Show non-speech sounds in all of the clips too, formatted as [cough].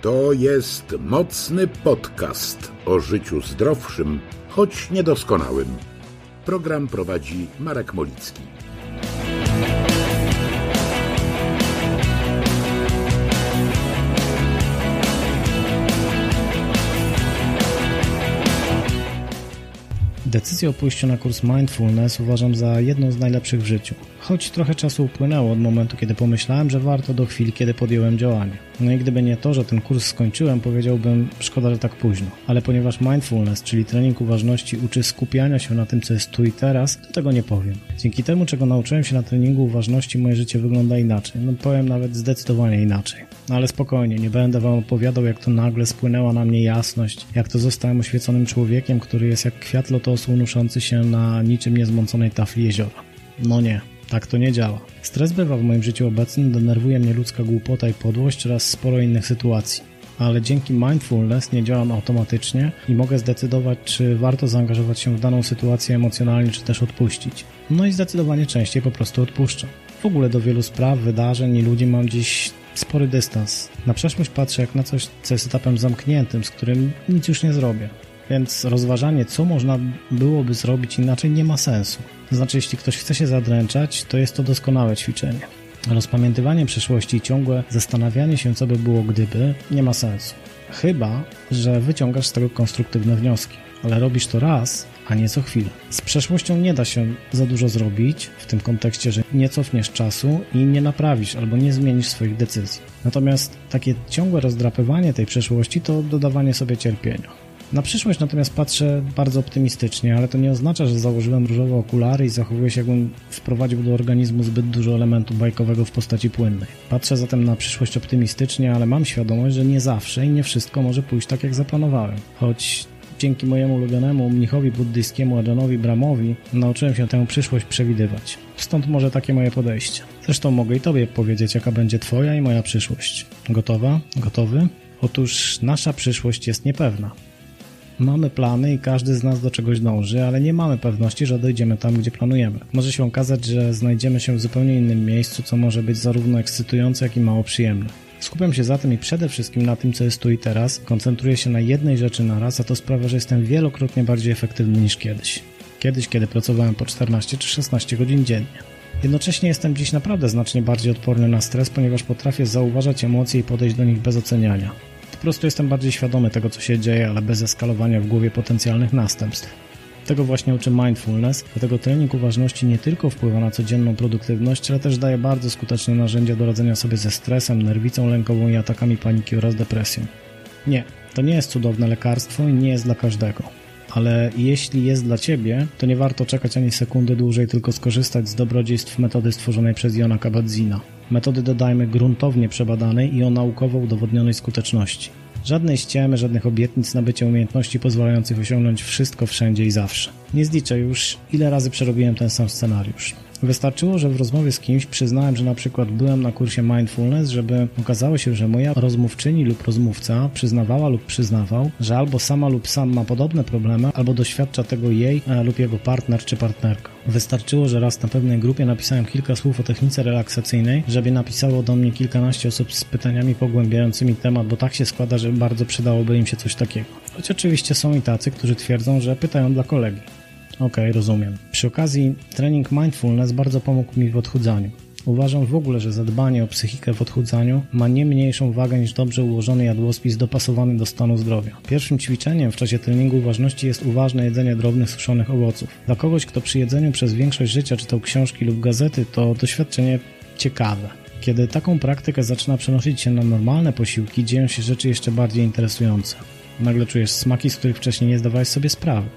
To jest mocny podcast o życiu zdrowszym, choć niedoskonałym. Program prowadzi Marek Molicki. Decyzję o pójściu na kurs Mindfulness uważam za jedną z najlepszych w życiu. Choć trochę czasu upłynęło od momentu, kiedy pomyślałem, że warto do chwili, kiedy podjąłem działanie. No i gdyby nie to, że ten kurs skończyłem, powiedziałbym, szkoda, że tak późno. Ale ponieważ mindfulness, czyli trening uważności, uczy skupiania się na tym, co jest tu i teraz, to tego nie powiem. Dzięki temu, czego nauczyłem się na treningu uważności, moje życie wygląda inaczej. No powiem nawet zdecydowanie inaczej. No ale spokojnie, nie będę wam opowiadał, jak to nagle spłynęła na mnie jasność, jak to zostałem oświeconym człowiekiem, który jest jak kwiat lotosu unoszący się na niczym niezmąconej tafli jeziora. No nie, tak to nie działa. Stres bywa w moim życiu obecnym, denerwuje mnie ludzka głupota i podłość oraz sporo innych sytuacji. Ale dzięki mindfulness nie działam automatycznie i mogę zdecydować, czy warto zaangażować się w daną sytuację emocjonalnie, czy też odpuścić. No i zdecydowanie częściej po prostu odpuszczam. W ogóle do wielu spraw, wydarzeń i ludzi mam dziś spory dystans. Na przeszłość patrzę jak na coś, co jest etapem zamkniętym, z którym nic już nie zrobię. Więc rozważanie, co można byłoby zrobić inaczej, nie ma sensu. Znaczy, jeśli ktoś chce się zadręczać, to jest to doskonałe ćwiczenie. Rozpamiętywanie przeszłości i ciągłe zastanawianie się, co by było gdyby, nie ma sensu. Chyba, że wyciągasz z tego konstruktywne wnioski. Ale robisz to raz, a nie co chwilę. Z przeszłością nie da się za dużo zrobić, w tym kontekście, że nie cofniesz czasu i nie naprawisz albo nie zmienisz swoich decyzji. Natomiast takie ciągłe rozdrapywanie tej przeszłości to dodawanie sobie cierpienia. Na przyszłość natomiast patrzę bardzo optymistycznie, ale to nie oznacza, że założyłem różowe okulary i zachowuję się jakbym wprowadził do organizmu zbyt dużo elementu bajkowego w postaci płynnej. Patrzę zatem na przyszłość optymistycznie, ale mam świadomość, że nie zawsze i nie wszystko może pójść tak jak zaplanowałem. Choć dzięki mojemu ulubionemu mnichowi buddyjskiemu Adanowi Bramowi nauczyłem się tę przyszłość przewidywać. Stąd może takie moje podejście. Zresztą mogę i Tobie powiedzieć, jaka będzie Twoja i moja przyszłość. Gotowa? Gotowy? Otóż nasza przyszłość jest niepewna. Mamy plany i każdy z nas do czegoś dąży, ale nie mamy pewności, że dojdziemy tam, gdzie planujemy. Może się okazać, że znajdziemy się w zupełnie innym miejscu, co może być zarówno ekscytujące, jak i mało przyjemne. Skupiam się zatem i przede wszystkim na tym, co jest tu i teraz, koncentruję się na jednej rzeczy na raz, a to sprawia, że jestem wielokrotnie bardziej efektywny niż kiedyś. Kiedyś, kiedy pracowałem po 14 czy 16 godzin dziennie. Jednocześnie jestem dziś naprawdę znacznie bardziej odporny na stres, ponieważ potrafię zauważać emocje i podejść do nich bez oceniania. Po prostu jestem bardziej świadomy tego, co się dzieje, ale bez eskalowania w głowie potencjalnych następstw. Tego właśnie uczy mindfulness, dlatego trening uważności nie tylko wpływa na codzienną produktywność, ale też daje bardzo skuteczne narzędzia do radzenia sobie ze stresem, nerwicą lękową i atakami paniki oraz depresją. Nie, to nie jest cudowne lekarstwo i nie jest dla każdego. Ale jeśli jest dla Ciebie, to nie warto czekać ani sekundy dłużej, tylko skorzystać z dobrodziejstw metody stworzonej przez Jona Kabat-Zina. Metody dodajmy gruntownie przebadanej i o naukowo udowodnionej skuteczności. Żadnej ściemy, żadnych obietnic nabycia umiejętności pozwalających osiągnąć wszystko wszędzie i zawsze. Nie zliczę już, ile razy przerobiłem ten sam scenariusz. Wystarczyło, że w rozmowie z kimś przyznałem, że na przykład byłem na kursie mindfulness, żeby okazało się, że moja rozmówczyni lub rozmówca przyznawała lub przyznawał, że albo sama lub sam ma podobne problemy, albo doświadcza tego jej e, lub jego partner czy partnerka. Wystarczyło, że raz na pewnej grupie napisałem kilka słów o technice relaksacyjnej, żeby napisało do mnie kilkanaście osób z pytaniami pogłębiającymi temat, bo tak się składa, że bardzo przydałoby im się coś takiego. Choć oczywiście są i tacy, którzy twierdzą, że pytają dla kolegi. Okej, okay, rozumiem. Przy okazji trening mindfulness bardzo pomógł mi w odchudzaniu. Uważam w ogóle, że zadbanie o psychikę w odchudzaniu ma nie mniejszą wagę niż dobrze ułożony jadłospis dopasowany do stanu zdrowia. Pierwszym ćwiczeniem w czasie treningu uważności jest uważne jedzenie drobnych suszonych owoców. Dla kogoś, kto przy jedzeniu przez większość życia czytał książki lub gazety, to doświadczenie ciekawe. Kiedy taką praktykę zaczyna przenosić się na normalne posiłki, dzieją się rzeczy jeszcze bardziej interesujące. Nagle czujesz smaki, z których wcześniej nie zdawałeś sobie sprawy.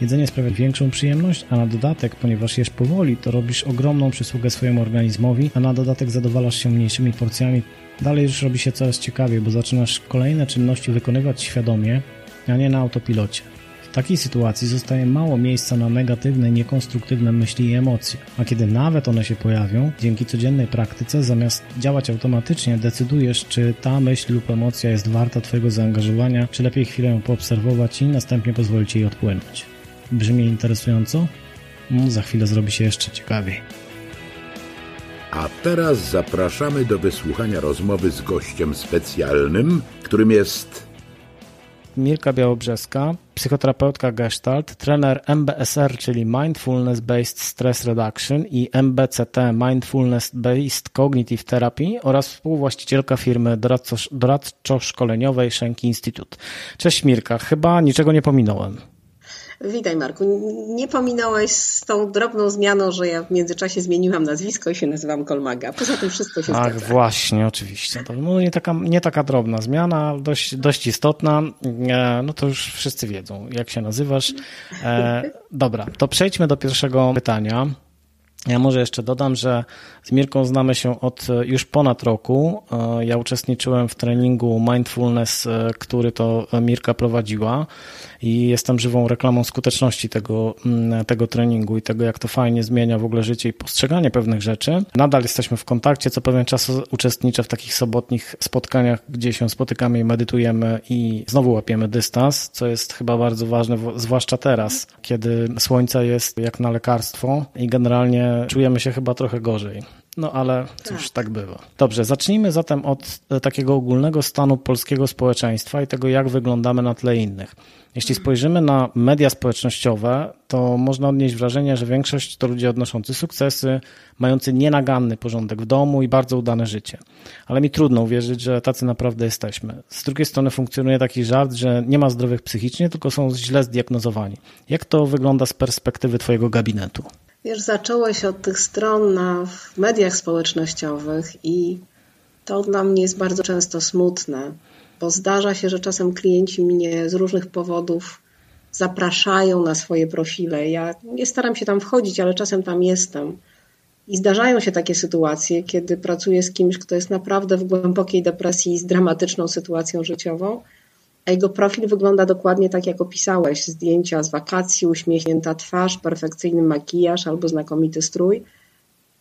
Jedzenie sprawia większą przyjemność, a na dodatek, ponieważ jesz powoli, to robisz ogromną przysługę swojemu organizmowi, a na dodatek zadowalasz się mniejszymi porcjami. Dalej już robi się coraz ciekawiej, bo zaczynasz kolejne czynności wykonywać świadomie, a nie na autopilocie. W takiej sytuacji zostaje mało miejsca na negatywne, niekonstruktywne myśli i emocje, a kiedy nawet one się pojawią, dzięki codziennej praktyce, zamiast działać automatycznie, decydujesz, czy ta myśl lub emocja jest warta Twojego zaangażowania, czy lepiej chwilę ją poobserwować i następnie pozwolić jej odpłynąć. Brzmi interesująco? No, za chwilę zrobi się jeszcze ciekawiej. A teraz zapraszamy do wysłuchania rozmowy z gościem specjalnym, którym jest Mirka Białobrzeska, psychoterapeutka Gestalt, trener MBSR, czyli Mindfulness Based Stress Reduction i MBCT, Mindfulness Based Cognitive Therapy oraz współwłaścicielka firmy doradczo-szkoleniowej Szenki Institute. Cześć Mirka, chyba niczego nie pominąłem. Witaj Marku. Nie pominąłeś z tą drobną zmianą, że ja w międzyczasie zmieniłam nazwisko i się nazywam Kolmaga. Poza tym wszystko się Ach, zgadza. właśnie, oczywiście. To no, nie, taka, nie taka drobna zmiana, dość, dość istotna. E, no to już wszyscy wiedzą, jak się nazywasz. E, dobra, to przejdźmy do pierwszego pytania. Ja może jeszcze dodam, że z Mirką znamy się od już ponad roku. E, ja uczestniczyłem w treningu Mindfulness, który to Mirka prowadziła i jestem żywą reklamą skuteczności tego, mm, tego treningu i tego, jak to fajnie zmienia w ogóle życie i postrzeganie pewnych rzeczy. Nadal jesteśmy w kontakcie, co pewien czas uczestniczę w takich sobotnich spotkaniach, gdzie się spotykamy i medytujemy i znowu łapiemy dystans, co jest chyba bardzo ważne, zwłaszcza teraz, kiedy słońce jest jak na lekarstwo i generalnie czujemy się chyba trochę gorzej. No ale cóż, tak. bywa. Dobrze, zacznijmy zatem od e, takiego ogólnego stanu polskiego społeczeństwa i tego, jak wyglądamy na tle innych. Jeśli spojrzymy na media społecznościowe, to można odnieść wrażenie, że większość to ludzie odnoszący sukcesy, mający nienaganny porządek w domu i bardzo udane życie. Ale mi trudno uwierzyć, że tacy naprawdę jesteśmy. Z drugiej strony funkcjonuje taki żart, że nie ma zdrowych psychicznie, tylko są źle zdiagnozowani. Jak to wygląda z perspektywy Twojego gabinetu? Wiesz, zacząłeś od tych stron na w mediach społecznościowych i to dla mnie jest bardzo często smutne, bo zdarza się, że czasem klienci mnie z różnych powodów zapraszają na swoje profile. Ja nie staram się tam wchodzić, ale czasem tam jestem. I zdarzają się takie sytuacje, kiedy pracuję z kimś, kto jest naprawdę w głębokiej depresji z dramatyczną sytuacją życiową jego profil wygląda dokładnie tak, jak opisałeś. Zdjęcia z wakacji, uśmiechnięta twarz, perfekcyjny makijaż albo znakomity strój,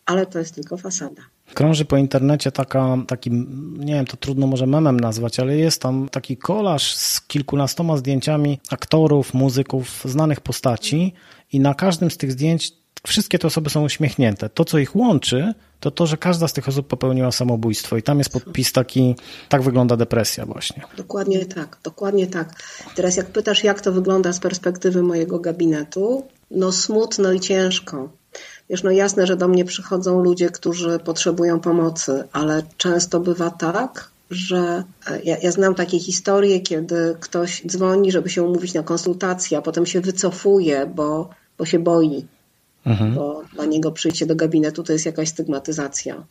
ale to jest tylko fasada. Krąży po internecie taka, taki, nie wiem, to trudno może memem nazwać, ale jest tam taki kolaż z kilkunastoma zdjęciami aktorów, muzyków, znanych postaci i na każdym z tych zdjęć wszystkie te osoby są uśmiechnięte. To, co ich łączy, to to, że każda z tych osób popełniła samobójstwo i tam jest podpis taki, tak wygląda depresja właśnie. Dokładnie tak, dokładnie tak. Teraz jak pytasz, jak to wygląda z perspektywy mojego gabinetu, no smutno i ciężko. Wiesz, no jasne, że do mnie przychodzą ludzie, którzy potrzebują pomocy, ale często bywa tak, że e, ja, ja, znam takie historie, kiedy ktoś dzwoni, żeby się umówić na konsultację, a potem się wycofuje, bo, bo się boi mhm. bo dla niego przyjście do gabinetu to jest jakaś stygmatyzacja.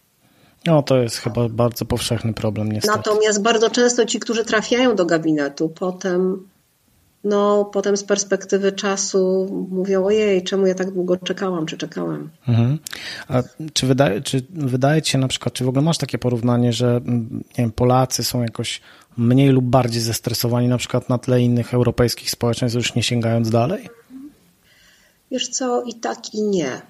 No, to jest chyba bardzo powszechny problem, niestety. Natomiast bardzo często ci, którzy trafiają do gabinetu, potem, no, potem z perspektywy czasu mówią, ojej, czemu ja tak długo czekałam, czy czekałem. Mhm. A czy wydaje, czy wydaje ci się na przykład, czy w ogóle masz takie porównanie, że mm, nie wiem, Polacy są jakoś mniej lub bardziej zestresowani na przykład na tle innych europejskich społeczeństw, już nie sięgając dalej? Wiesz co, i tak, i nie.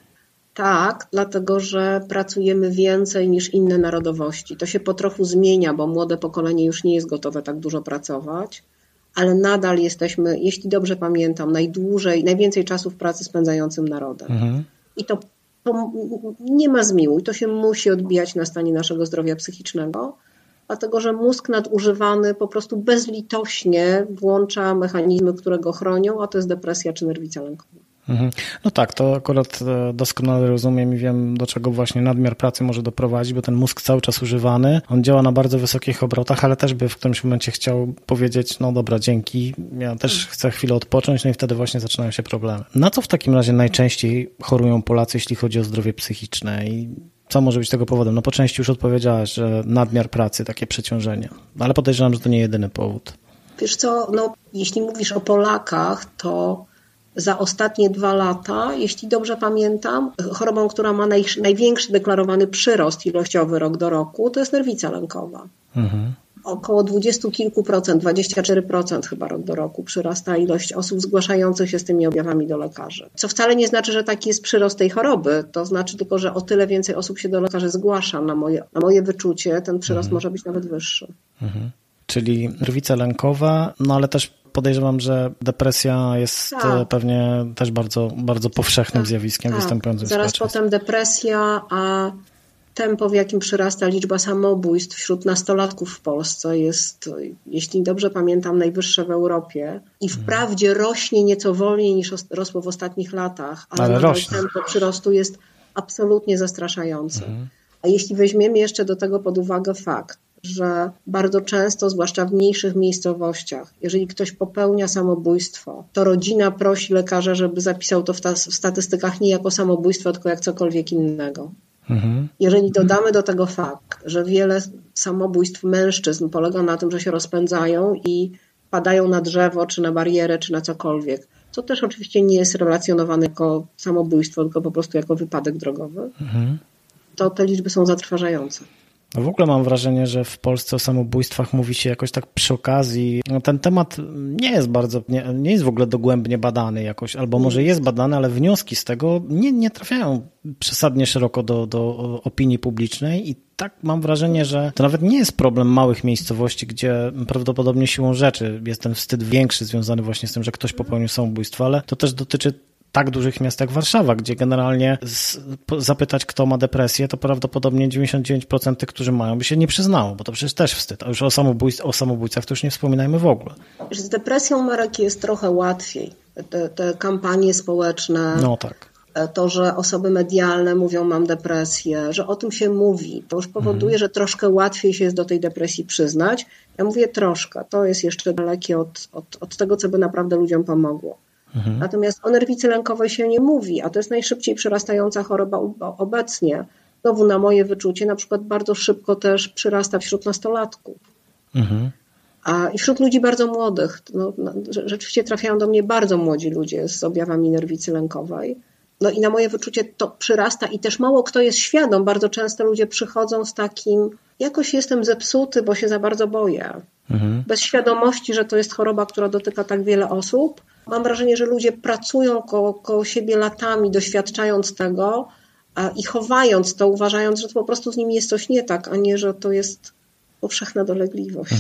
Tak, dlatego że pracujemy więcej niż inne narodowości. To się po trochu zmienia, bo młode pokolenie już nie jest gotowe tak dużo pracować, ale nadal jesteśmy, jeśli dobrze pamiętam, najdłużej, najwięcej czasu w pracy spędzającym narodem. Mhm. I to, to nie ma zmiłuj, to się musi odbijać na stanie naszego zdrowia psychicznego, dlatego że mózg nadużywany po prostu bezlitośnie włącza mechanizmy, które go chronią, a to jest depresja czy nerwica lękowa. Mhm. No tak, to akurat e, doskonale rozumiem i wiem, do czego właśnie nadmiar pracy może doprowadzić, bo ten mózg cały czas używany, on działa na bardzo wysokich obrotach, ale też by w którymś momencie chciał powiedzieć, no dobra, dzięki, ja też chcę chwilę odpocząć, no i wtedy właśnie zaczynają się problemy. Na co w takim razie najczęściej chorują Polacy, jeśli chodzi o zdrowie psychiczne i co może być tego powodem? No po części już odpowiedziałaś, że nadmiar pracy, takie przeciążenie, ale podejrzewam, że to nie jedyny powód. Wiesz co, no jeśli mówisz o Polakach, to za ostatnie dwa lata, jeśli dobrze pamiętam, chorobą, która ma naj, największy deklarowany przyrost ilościowy rok do roku, to jest nerwica lękowa. Mhm. Około dwudziestu kilku procent, 24% chyba rok do roku przyrasta ilość osób zgłaszających się z tymi objawami do lekarzy. Co wcale nie znaczy, że taki jest przyrost tej choroby. To znaczy tylko, że o tyle więcej osób się do lekarzy zgłasza. Na moje, na moje wyczucie ten przyrost mhm. może być nawet wyższy. Mhm czyli nerwica lękowa, no ale też podejrzewam, że depresja jest tak. E, pewnie też bardzo, bardzo powszechnym tak, zjawiskiem tak. występującym Zaraz potem depresja, a tempo, w jakim przyrasta liczba samobójstw wśród nastolatków w Polsce jest, jeśli dobrze pamiętam, najwyższe w Europie i Mhm. wprawdzie rośnie nieco wolniej niż os- rosło w ostatnich latach, ale, Ale rośnie. tempo przyrostu jest absolutnie zastraszające. Mhm. A jeśli weźmiemy jeszcze do tego pod uwagę fakt, że bardzo często, zwłaszcza w mniejszych miejscowościach, jeżeli ktoś popełnia samobójstwo, to rodzina prosi lekarza, żeby zapisał to w, ta, w statystykach nie jako samobójstwo, tylko jak cokolwiek innego. Mhm. Jeżeli dodamy do tego fakt, że wiele samobójstw mężczyzn polega na tym, że się rozpędzają i padają na drzewo, czy na barierę, czy na cokolwiek, co też oczywiście nie jest relacjonowane jako samobójstwo, tylko po prostu jako wypadek drogowy, Mhm. to te liczby są zatrważające. W ogóle mam wrażenie, że w Polsce o samobójstwach mówi się jakoś tak przy okazji. No ten temat nie jest bardzo, nie, nie jest w ogóle dogłębnie badany jakoś, albo może jest badany, ale wnioski z tego nie, nie trafiają przesadnie szeroko do, do opinii publicznej i tak mam wrażenie, że to nawet nie jest problem małych miejscowości, gdzie prawdopodobnie siłą rzeczy jest ten wstyd większy związany właśnie z tym, że ktoś popełnił samobójstwo, ale to też dotyczy tak dużych miast jak Warszawa, gdzie generalnie z, po, zapytać, kto ma depresję, to prawdopodobnie 99% tych, którzy mają, by się nie przyznało, bo to przecież też wstyd. A już o, samobójstw, o samobójcach to już nie wspominajmy w ogóle. Z depresją Marek jest trochę łatwiej. Te, te kampanie społeczne, No tak. to, że osoby medialne mówią mam depresję, że o tym się mówi, to już powoduje, że troszkę łatwiej się jest do tej depresji przyznać. Ja mówię troszkę, to jest jeszcze dalekie od, od, od tego, co by naprawdę ludziom pomogło. Natomiast o nerwicy lękowej się nie mówi, a to jest najszybciej przyrastająca choroba obecnie. Znowu na moje wyczucie, na przykład bardzo szybko też przyrasta wśród nastolatków. Mhm. A i wśród ludzi bardzo młodych. No, no, rze- rzeczywiście trafiają do mnie bardzo młodzi ludzie z objawami nerwicy lękowej. No i na moje wyczucie to przyrasta i też mało kto jest świadom. Bardzo często ludzie przychodzą z takim, jakoś jestem zepsuty, bo się za bardzo boję. Mhm. Bez świadomości, że to jest choroba, która dotyka tak wiele osób. Mam wrażenie, że ludzie pracują koło, koło siebie latami, doświadczając tego a, i chowając to, uważając, że to po prostu z nimi jest coś nie tak, a nie, że to jest powszechna dolegliwość.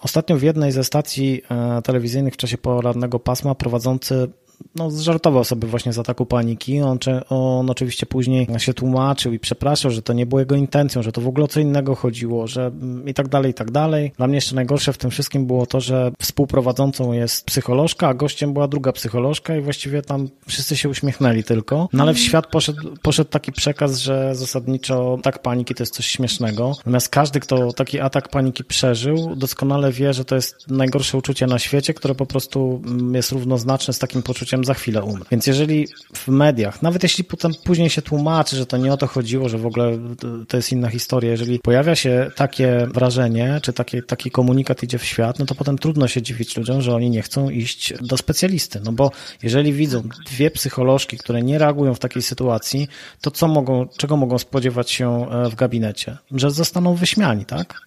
Ostatnio w jednej ze stacji e, telewizyjnych w czasie porannego pasma prowadzący no, zżartował sobie właśnie z ataku paniki. On, on oczywiście później się tłumaczył i przepraszał, że to nie było jego intencją, że to w ogóle o co innego chodziło, że mm, i tak dalej, i tak dalej. Dla mnie jeszcze najgorsze w tym wszystkim było to, że współprowadzącą jest psycholożka, a gościem była druga psycholożka i właściwie tam wszyscy się uśmiechnęli tylko. No ale w świat poszedł, poszedł taki przekaz, że zasadniczo atak paniki to jest coś śmiesznego. Natomiast każdy, kto taki atak paniki przeżył, doskonale wie, że to jest najgorsze uczucie na świecie, które po prostu mm, jest równoznaczne z takim poczuciem za chwilę umrę. Więc jeżeli w mediach, nawet jeśli potem później się tłumaczy, że to nie o to chodziło, że w ogóle to- to jest inna historia, jeżeli pojawia się takie wrażenie, czy takie, taki komunikat idzie w świat, no to potem trudno się dziwić ludziom, że oni nie chcą iść do specjalisty. No bo jeżeli widzą dwie psycholożki, które nie reagują w takiej sytuacji, to co mogą, czego mogą spodziewać się e, w gabinecie? Że zostaną wyśmiani, tak?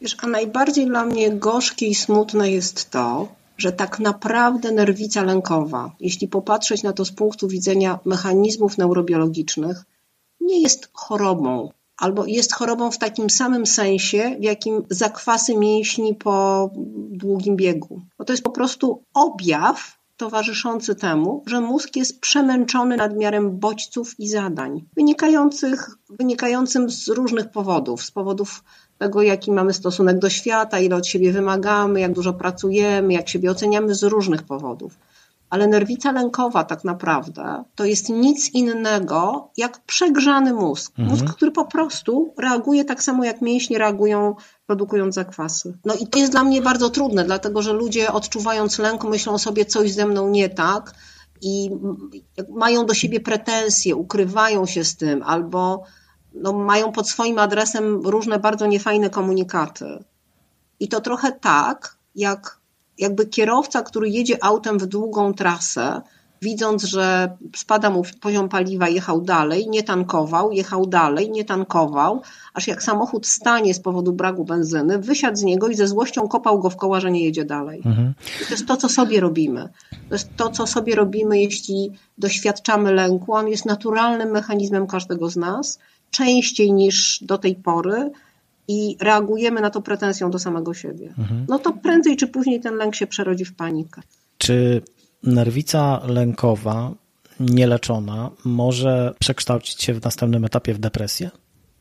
Wiesz, a najbardziej dla mnie gorzkie i smutne jest to, że tak naprawdę nerwica lękowa, jeśli popatrzeć na to z punktu widzenia mechanizmów neurobiologicznych, nie jest chorobą, albo jest chorobą w takim samym sensie, w jakim zakwasy mięśni po długim biegu. Bo to jest po prostu objaw towarzyszący temu, że mózg jest przemęczony nadmiarem bodźców i zadań, wynikających, wynikającym z różnych powodów, z powodów tego, jaki mamy stosunek do świata, ile od siebie wymagamy, jak dużo pracujemy, jak siebie oceniamy z różnych powodów. Ale nerwica lękowa tak naprawdę to jest nic innego jak przegrzany mózg. Mózg, który po prostu reaguje tak samo jak mięśnie reagują produkując zakwasy. No i to jest dla mnie bardzo trudne, dlatego że ludzie odczuwając lęk myślą sobie coś ze mną nie tak i mają do siebie pretensje, ukrywają się z tym albo no, mają pod swoim adresem różne bardzo niefajne komunikaty. I to trochę tak, jak jakby kierowca, który jedzie autem w długą trasę, widząc, że spada mu poziom paliwa, jechał dalej, nie tankował, jechał dalej, nie tankował, aż jak samochód stanie z powodu braku benzyny, wysiadł z niego i ze złością kopał go w koła, że nie jedzie dalej. Mhm. I to jest to, co sobie robimy. To jest to, co sobie robimy, jeśli doświadczamy lęku. On jest naturalnym mechanizmem każdego z nas, częściej niż do tej pory i reagujemy na to pretensją do samego siebie. No to prędzej czy później ten lęk się przerodzi w panikę. Czy nerwica lękowa nieleczona może przekształcić się w następnym etapie w depresję?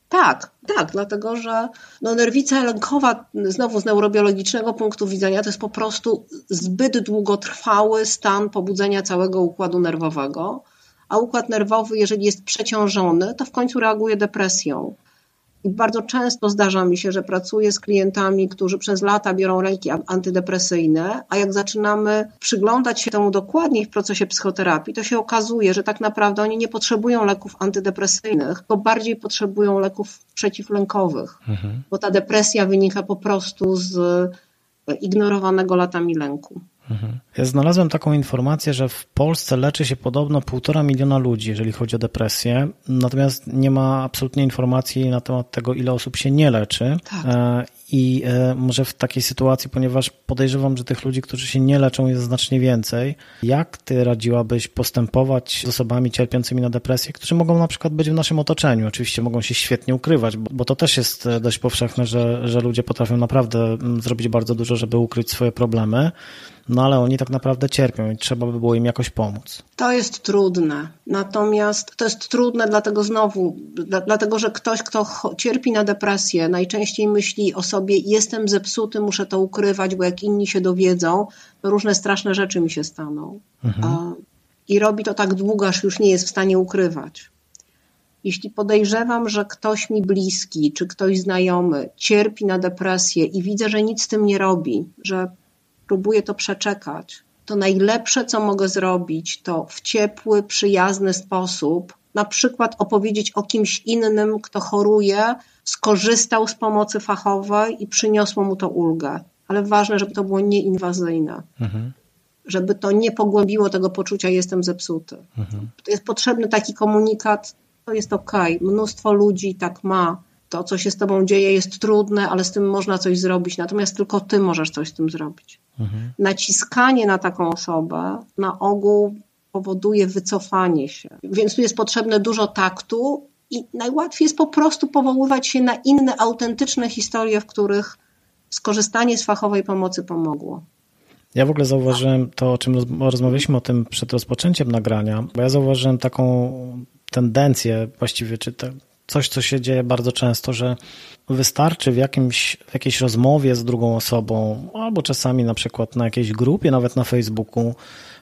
Tak, tak, dlatego że no, nerwica lękowa, znowu z neurobiologicznego punktu widzenia, to jest po prostu zbyt długotrwały stan pobudzenia całego układu nerwowego, a układ nerwowy, jeżeli jest przeciążony, to w końcu reaguje depresją. I bardzo często zdarza mi się, że pracuję z klientami, którzy przez lata biorą leki antydepresyjne, a jak zaczynamy przyglądać się temu dokładniej w procesie psychoterapii, to się okazuje, że tak naprawdę oni nie potrzebują leków antydepresyjnych, tylko bardziej potrzebują leków przeciwlękowych, mhm. bo ta depresja wynika po prostu z ignorowanego latami lęku. Ja znalazłem taką informację, że w Polsce leczy się podobno półtora miliona ludzi, jeżeli chodzi o depresję, natomiast nie ma absolutnie informacji na temat tego, ile osób się nie leczy. Tak. E, I e, może w takiej sytuacji, ponieważ podejrzewam, że tych ludzi, którzy się nie leczą, jest znacznie więcej, jak ty radziłabyś postępować z osobami cierpiącymi na depresję, którzy mogą na przykład być w naszym otoczeniu? Oczywiście mogą się świetnie ukrywać, bo to też jest e, dość powszechne, że, że ludzie potrafią naprawdę mm, zrobić bardzo dużo, żeby ukryć swoje problemy no ale oni tak naprawdę cierpią i trzeba by było im jakoś pomóc. To jest trudne. Natomiast to jest trudne, dlatego znowu, dlatego że ktoś, kto cierpi na depresję, najczęściej myśli o sobie: jestem zepsuty, muszę to ukrywać, bo jak inni się dowiedzą, to różne straszne rzeczy mi się staną. Mhm. I robi to tak długo, aż już nie jest w stanie ukrywać. Jeśli podejrzewam, że ktoś mi bliski, czy ktoś znajomy cierpi na depresję i widzę, że nic z tym nie robi, że próbuję to przeczekać, to najlepsze, co mogę zrobić, to w ciepły, przyjazny sposób, na przykład opowiedzieć o kimś innym, kto choruje, skorzystał z pomocy fachowej i przyniosło mu to ulgę. Ale ważne, żeby to było nieinwazyjne. Mhm. Żeby to nie pogłębiło tego poczucia, jestem zepsuty. Mhm. To jest potrzebny taki komunikat, to jest ok. Mnóstwo ludzi tak ma to, co się z tobą dzieje, jest trudne, ale z tym można coś zrobić, natomiast tylko ty możesz coś z tym zrobić. Naciskanie na taką osobę na ogół powoduje wycofanie się. Więc tu jest potrzebne dużo taktu i najłatwiej jest po prostu powoływać się na inne, autentyczne historie, w których skorzystanie z fachowej pomocy pomogło. Ja w ogóle zauważyłem to, o czym rozmawialiśmy o tym przed rozpoczęciem nagrania, bo ja zauważyłem taką tendencję właściwie, czy te, coś, co się dzieje bardzo często, że wystarczy w, jakimś, w jakiejś rozmowie z drugą osobą, albo czasami na przykład na jakiejś grupie, nawet na Facebooku,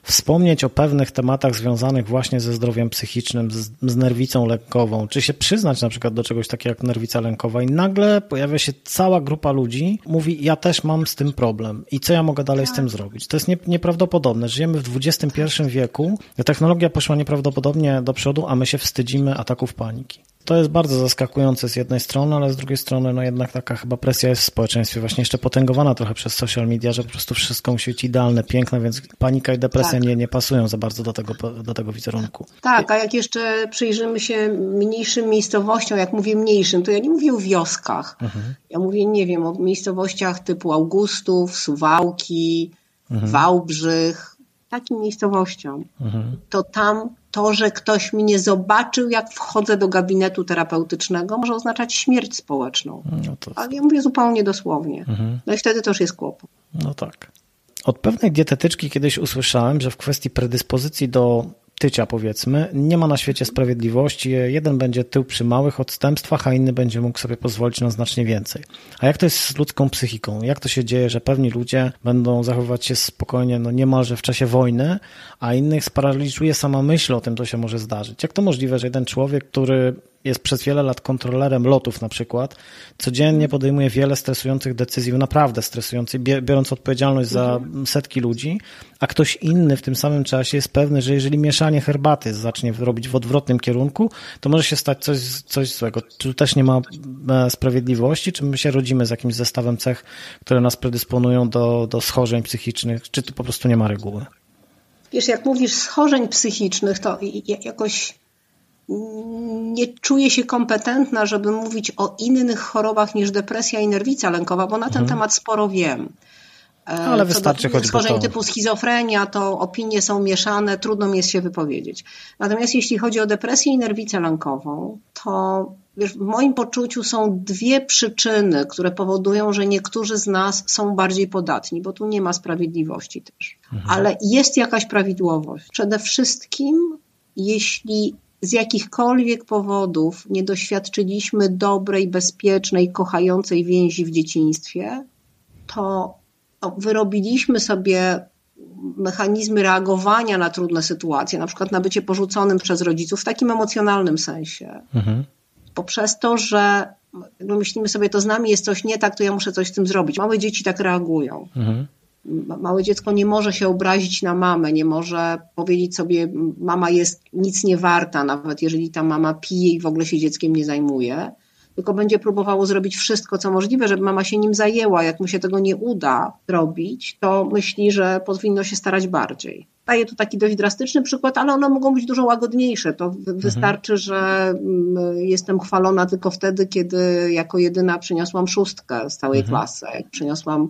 wspomnieć o pewnych tematach związanych właśnie ze zdrowiem psychicznym, z, z nerwicą lękową, czy się przyznać na przykład do czegoś takiego jak nerwica lękowa i nagle pojawia się cała grupa ludzi, mówi ja też mam z tym problem i co ja mogę dalej z tym zrobić. To jest nie, nieprawdopodobne. Żyjemy w XXI wieku, technologia poszła nieprawdopodobnie do przodu, a my się wstydzimy ataków paniki. To jest bardzo zaskakujące z jednej strony, ale z drugiej strony no jednak taka chyba presja jest w społeczeństwie, właśnie jeszcze potęgowana trochę przez social media, że po prostu wszystko musi być idealne, piękne, więc panika i depresja tak. nie, nie pasują za bardzo do tego, do tego wizerunku. Tak, a jak jeszcze przyjrzymy się mniejszym miejscowościom, jak mówię mniejszym, to ja nie mówię o wioskach. Mhm. Ja mówię, nie wiem, o miejscowościach typu Augustów, Suwałki, mhm. Wałbrzych, takim miejscowościom. Mhm. To tam to, że ktoś mnie zobaczył, jak wchodzę do gabinetu terapeutycznego, może oznaczać śmierć społeczną. No to... Ale ja mówię zupełnie dosłownie. Mhm. No i wtedy już jest kłopot. No tak. Od pewnej dietetyczki kiedyś usłyszałem, że w kwestii predyspozycji do tycia, powiedzmy, nie ma na świecie sprawiedliwości. Jeden będzie tył przy małych odstępstwach, a inny będzie mógł sobie pozwolić na znacznie więcej. A jak to jest z ludzką psychiką? Jak to się dzieje, że pewni ludzie będą zachowywać się spokojnie, no niemalże w czasie wojny, a innych sparaliżuje sama myśl o tym, co się może zdarzyć? Jak to możliwe, że jeden człowiek, który jest przez wiele lat kontrolerem lotów na przykład, codziennie podejmuje wiele stresujących decyzji, naprawdę stresujących, biorąc odpowiedzialność za setki ludzi, a ktoś inny w tym samym czasie jest pewny, że jeżeli mieszanie herbaty zacznie robić w odwrotnym kierunku, to może się stać coś, coś złego. Czy tu też nie ma e, sprawiedliwości, czy my się rodzimy z jakimś zestawem cech, które nas predysponują do, do schorzeń psychicznych, czy tu po prostu nie ma reguły? Wiesz, jak mówisz schorzeń psychicznych, to jakoś nie czuję się kompetentna, żeby mówić o innych chorobach niż depresja i nerwica lękowa, bo na ten mhm. temat sporo wiem. E, ale wystarczy choćby schorzeń typu schizofrenia, to opinie są mieszane, trudno mi jest się wypowiedzieć. Natomiast jeśli chodzi o depresję i nerwicę lękową, to wiesz, w moim poczuciu są dwie przyczyny, które powodują, że niektórzy z nas są bardziej podatni, bo tu nie ma sprawiedliwości też. Mhm. Ale jest jakaś prawidłowość. Przede wszystkim, jeśli z jakichkolwiek powodów nie doświadczyliśmy dobrej, bezpiecznej, kochającej więzi w dzieciństwie, to wyrobiliśmy sobie mechanizmy reagowania na trudne sytuacje, na przykład na bycie porzuconym przez rodziców w takim emocjonalnym sensie. Mhm. Poprzez to, że myślimy sobie, to z nami jest coś nie tak, to ja muszę coś z tym zrobić. Małe dzieci tak reagują. Mhm. Małe dziecko nie może się obrazić na mamę, nie może powiedzieć sobie, mama jest nic nie warta, nawet jeżeli ta mama pije i w ogóle się dzieckiem nie zajmuje tylko będzie próbowało zrobić wszystko, co możliwe, żeby mama się nim zajęła. Jak mu się tego nie uda zrobić, to myśli, że powinno się starać bardziej. Daję tu taki dość drastyczny przykład, ale one mogą być dużo łagodniejsze. To mhm. wystarczy, że mm, jestem chwalona tylko wtedy, kiedy jako jedyna przyniosłam szóstkę z całej mhm. klasy. Jak przyniosłam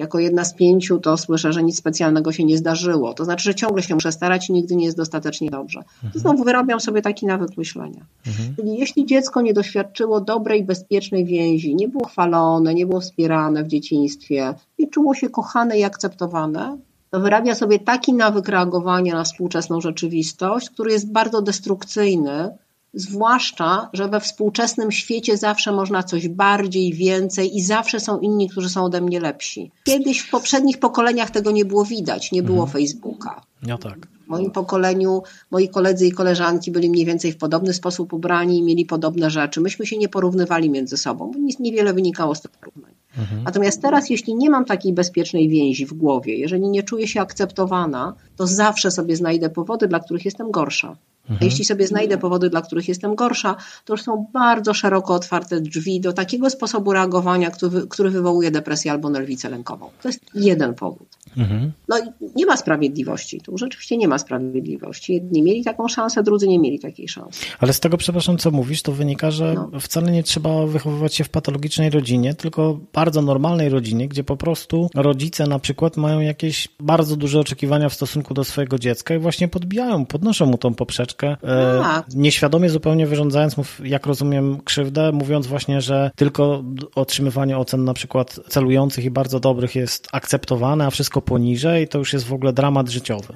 jako jedna z pięciu, to słyszę, że nic specjalnego się nie zdarzyło. To znaczy, że ciągle się muszę starać i nigdy nie jest dostatecznie dobrze. To znowu wyrabiam sobie taki nawyk myślenia. Mhm. Czyli jeśli dziecko nie doświadczyło dobrej, bezpiecznej więzi, nie było chwalone, nie było wspierane w dzieciństwie, nie czuło się kochane i akceptowane, to wyrabia sobie taki nawyk reagowania na współczesną rzeczywistość, który jest bardzo destrukcyjny Zwłaszcza, że we współczesnym świecie zawsze można coś bardziej, więcej i zawsze są inni, którzy są ode mnie lepsi. Kiedyś w poprzednich pokoleniach tego nie było widać, nie było mhm. Facebooka. No tak. W moim pokoleniu moi koledzy i koleżanki byli mniej więcej w podobny sposób ubrani i mieli podobne rzeczy. Myśmy się nie porównywali między sobą, bo niewiele wynikało z tych porównań. Mhm. Natomiast teraz, jeśli nie mam takiej bezpiecznej więzi w głowie, jeżeli nie czuję się akceptowana, to zawsze sobie znajdę powody, dla których jestem gorsza. Mhm. A jeśli sobie znajdę powody, dla których jestem gorsza, to już są bardzo szeroko otwarte drzwi do takiego sposobu reagowania, który, który wywołuje depresję albo nerwicę lękową. To jest jeden powód. Mhm. No i nie ma sprawiedliwości. Tu rzeczywiście nie ma sprawiedliwości. Jedni mieli taką szansę, drudzy nie mieli takiej szansy. Ale z tego, przepraszam, co mówisz, to wynika, że no. wcale nie trzeba wychowywać się w patologicznej rodzinie, tylko bardzo normalnej rodzinie, gdzie po prostu rodzice na przykład mają jakieś bardzo duże oczekiwania w stosunku do swojego dziecka i właśnie podbijają, podnoszą mu tą poprzeczkę, e, tak. nieświadomie zupełnie wyrządzając mu, jak rozumiem, krzywdę, mówiąc właśnie, że tylko otrzymywanie ocen na przykład celujących i bardzo dobrych jest akceptowane, a wszystko poniżej, to już jest w ogóle dramat życiowy.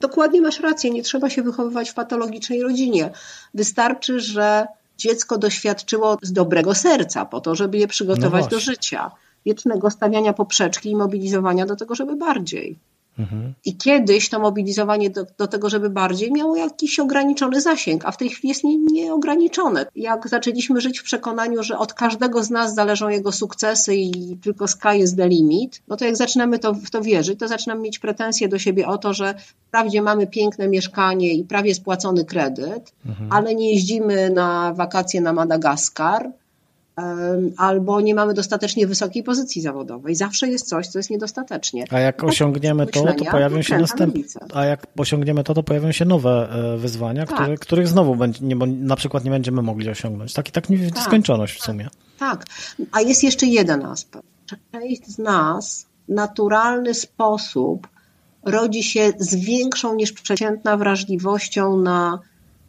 Dokładnie masz rację, nie trzeba się wychowywać w patologicznej rodzinie. Wystarczy, że dziecko doświadczyło z dobrego serca po to, żeby je przygotować no do życia. Wiecznego stawiania poprzeczki i mobilizowania do tego, żeby bardziej. I kiedyś to mobilizowanie do, do, tego, żeby bardziej miało jakiś ograniczony zasięg, a w tej chwili jest nie, nieograniczone. Jak zaczęliśmy żyć w przekonaniu, że od każdego z nas zależą jego sukcesy i tylko sky is the limit, no to jak zaczynamy to, w to wierzyć, to zaczynamy mieć pretensje do siebie o to, że wprawdzie mamy piękne mieszkanie i prawie spłacony kredyt, mhm. ale nie jeździmy na wakacje na Madagaskar, albo nie mamy dostatecznie wysokiej pozycji zawodowej. Zawsze jest coś, co jest niedostatecznie. A jak tak, osiągniemy to, to pojawią się następne. A jak osiągniemy to, to pojawią się nowe e, wyzwania, tak. które, których znowu będzie, nie, na przykład nie będziemy mogli osiągnąć. Tak i tak w tak, skończoność w sumie. Tak. A jest jeszcze jeden aspekt. Część z nas w naturalny sposób rodzi się z większą niż przeciętna wrażliwością na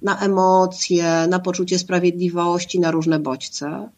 na emocje, na poczucie sprawiedliwości, na różne bodźce.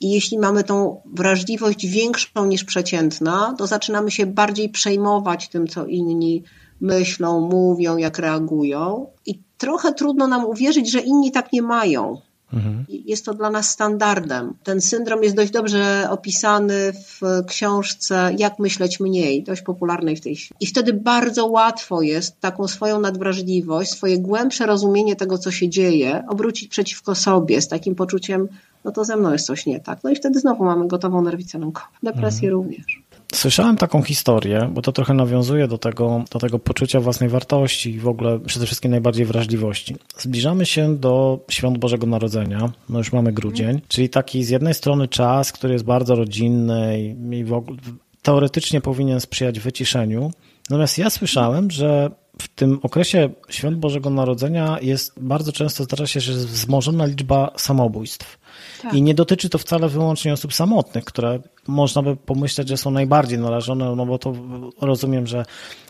I jeśli mamy tą wrażliwość większą niż przeciętna, to zaczynamy się bardziej przejmować tym, co inni myślą, mówią, jak reagują. I trochę trudno nam uwierzyć, że inni tak nie mają. Mhm. Jest to dla nas standardem. Ten syndrom jest dość dobrze opisany w książce Jak myśleć mniej, dość popularnej w tej chwili. I wtedy bardzo łatwo jest taką swoją nadwrażliwość, swoje głębsze rozumienie tego, co się dzieje, obrócić przeciwko sobie z takim poczuciem, no to ze mną jest coś nie tak. No i wtedy znowu mamy gotową nerwicę lękową. Depresję mhm. również. Słyszałem taką historię, bo to trochę nawiązuje do tego, do tego poczucia własnej wartości i w ogóle przede wszystkim najbardziej wrażliwości. Zbliżamy się do świąt Bożego Narodzenia, no już mamy grudzień, czyli taki z jednej strony czas, który jest bardzo rodzinny i, i w ogóle teoretycznie powinien sprzyjać wyciszeniu. Natomiast ja słyszałem, że w tym okresie świąt Bożego Narodzenia jest bardzo często zdarza się, że jest wzmożona liczba samobójstw. Tak. I nie dotyczy to wcale wyłącznie osób samotnych, które można by pomyśleć, że są najbardziej narażone, no bo to rozumiem, że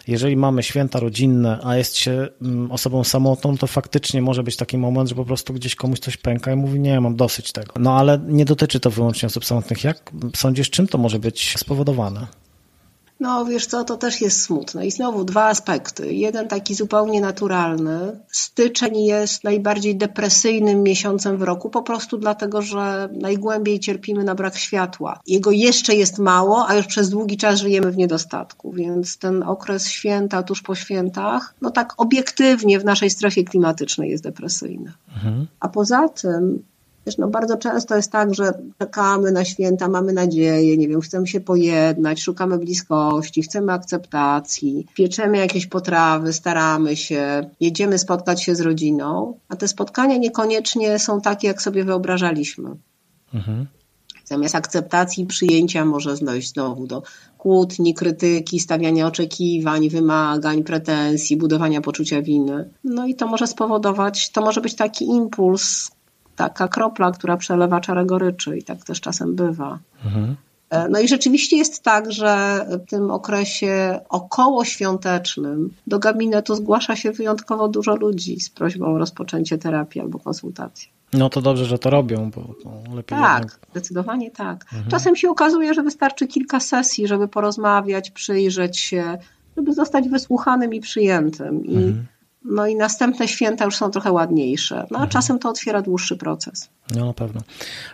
jeżeli mamy święta rodzinne, a jest się mm, osobą samotną, to faktycznie może być taki moment, że po prostu gdzieś komuś coś pęka i mówi, nie, mam dosyć tego. No ale nie dotyczy to wyłącznie osób samotnych. Jak sądzisz, czym to może być spowodowane? No wiesz co, to też jest smutne. I znowu dwa aspekty. Jeden taki zupełnie naturalny. Styczeń jest najbardziej depresyjnym miesiącem w roku, po prostu dlatego, że najgłębiej cierpimy na brak światła. Jego jeszcze jest mało, a już przez długi czas żyjemy w niedostatku, więc ten okres święta tuż po świętach, no tak obiektywnie w naszej strefie klimatycznej jest depresyjny. Mhm. A poza tym Wiesz, no bardzo często jest tak, że czekamy na święta, mamy nadzieję, nie wiem, chcemy się pojednać, szukamy bliskości, chcemy akceptacji, pieczemy jakieś potrawy, staramy się, jedziemy spotkać się z rodziną, a te spotkania niekoniecznie są takie, jak sobie wyobrażaliśmy. Mhm. Zamiast akceptacji, przyjęcia może dojść znowu do kłótni, krytyki, stawiania oczekiwań, wymagań, pretensji, budowania poczucia winy. No i to może spowodować, to może być taki impuls, taka kropla, która przelewa czarę goryczy i tak też czasem bywa. Mhm. E, no i rzeczywiście jest tak, że w tym okresie okołoświątecznym do gabinetu zgłasza się wyjątkowo dużo ludzi z prośbą o rozpoczęcie terapii albo konsultacji. No to dobrze, że to robią, bo to lepiej. Tak, jednak... zdecydowanie tak. Mhm. Czasem się okazuje, że wystarczy kilka sesji, żeby porozmawiać, przyjrzeć się, żeby zostać wysłuchanym i przyjętym. I mhm. No i następne święta już są trochę ładniejsze. No a mhm. czasem to otwiera dłuższy proces. No na pewno.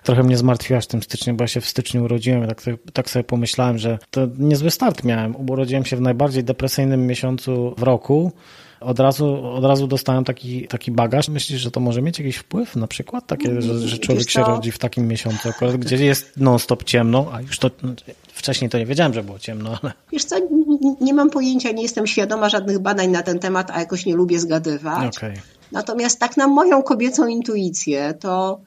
Trochę mnie zmartwiłaś tym styczniem, bo ja się w styczniu urodziłem tak, tak sobie pomyślałem, że to niezły start miałem. Urodziłem się w najbardziej depresyjnym miesiącu w roku od razu, od razu dostałem taki, taki bagaż. Myślisz, że to może mieć jakiś wpływ na przykład? Takie, że, że człowiek się rodzi w takim miesiącu akurat, gdzie jest non-stop ciemno, a już to wcześniej to nie wiedziałem, że było ciemno. Ale... Wiesz co, nie mam pojęcia, nie jestem świadoma żadnych badań na ten temat, a jakoś nie lubię zgadywać. Okay. Natomiast tak na moją kobiecą intuicję, to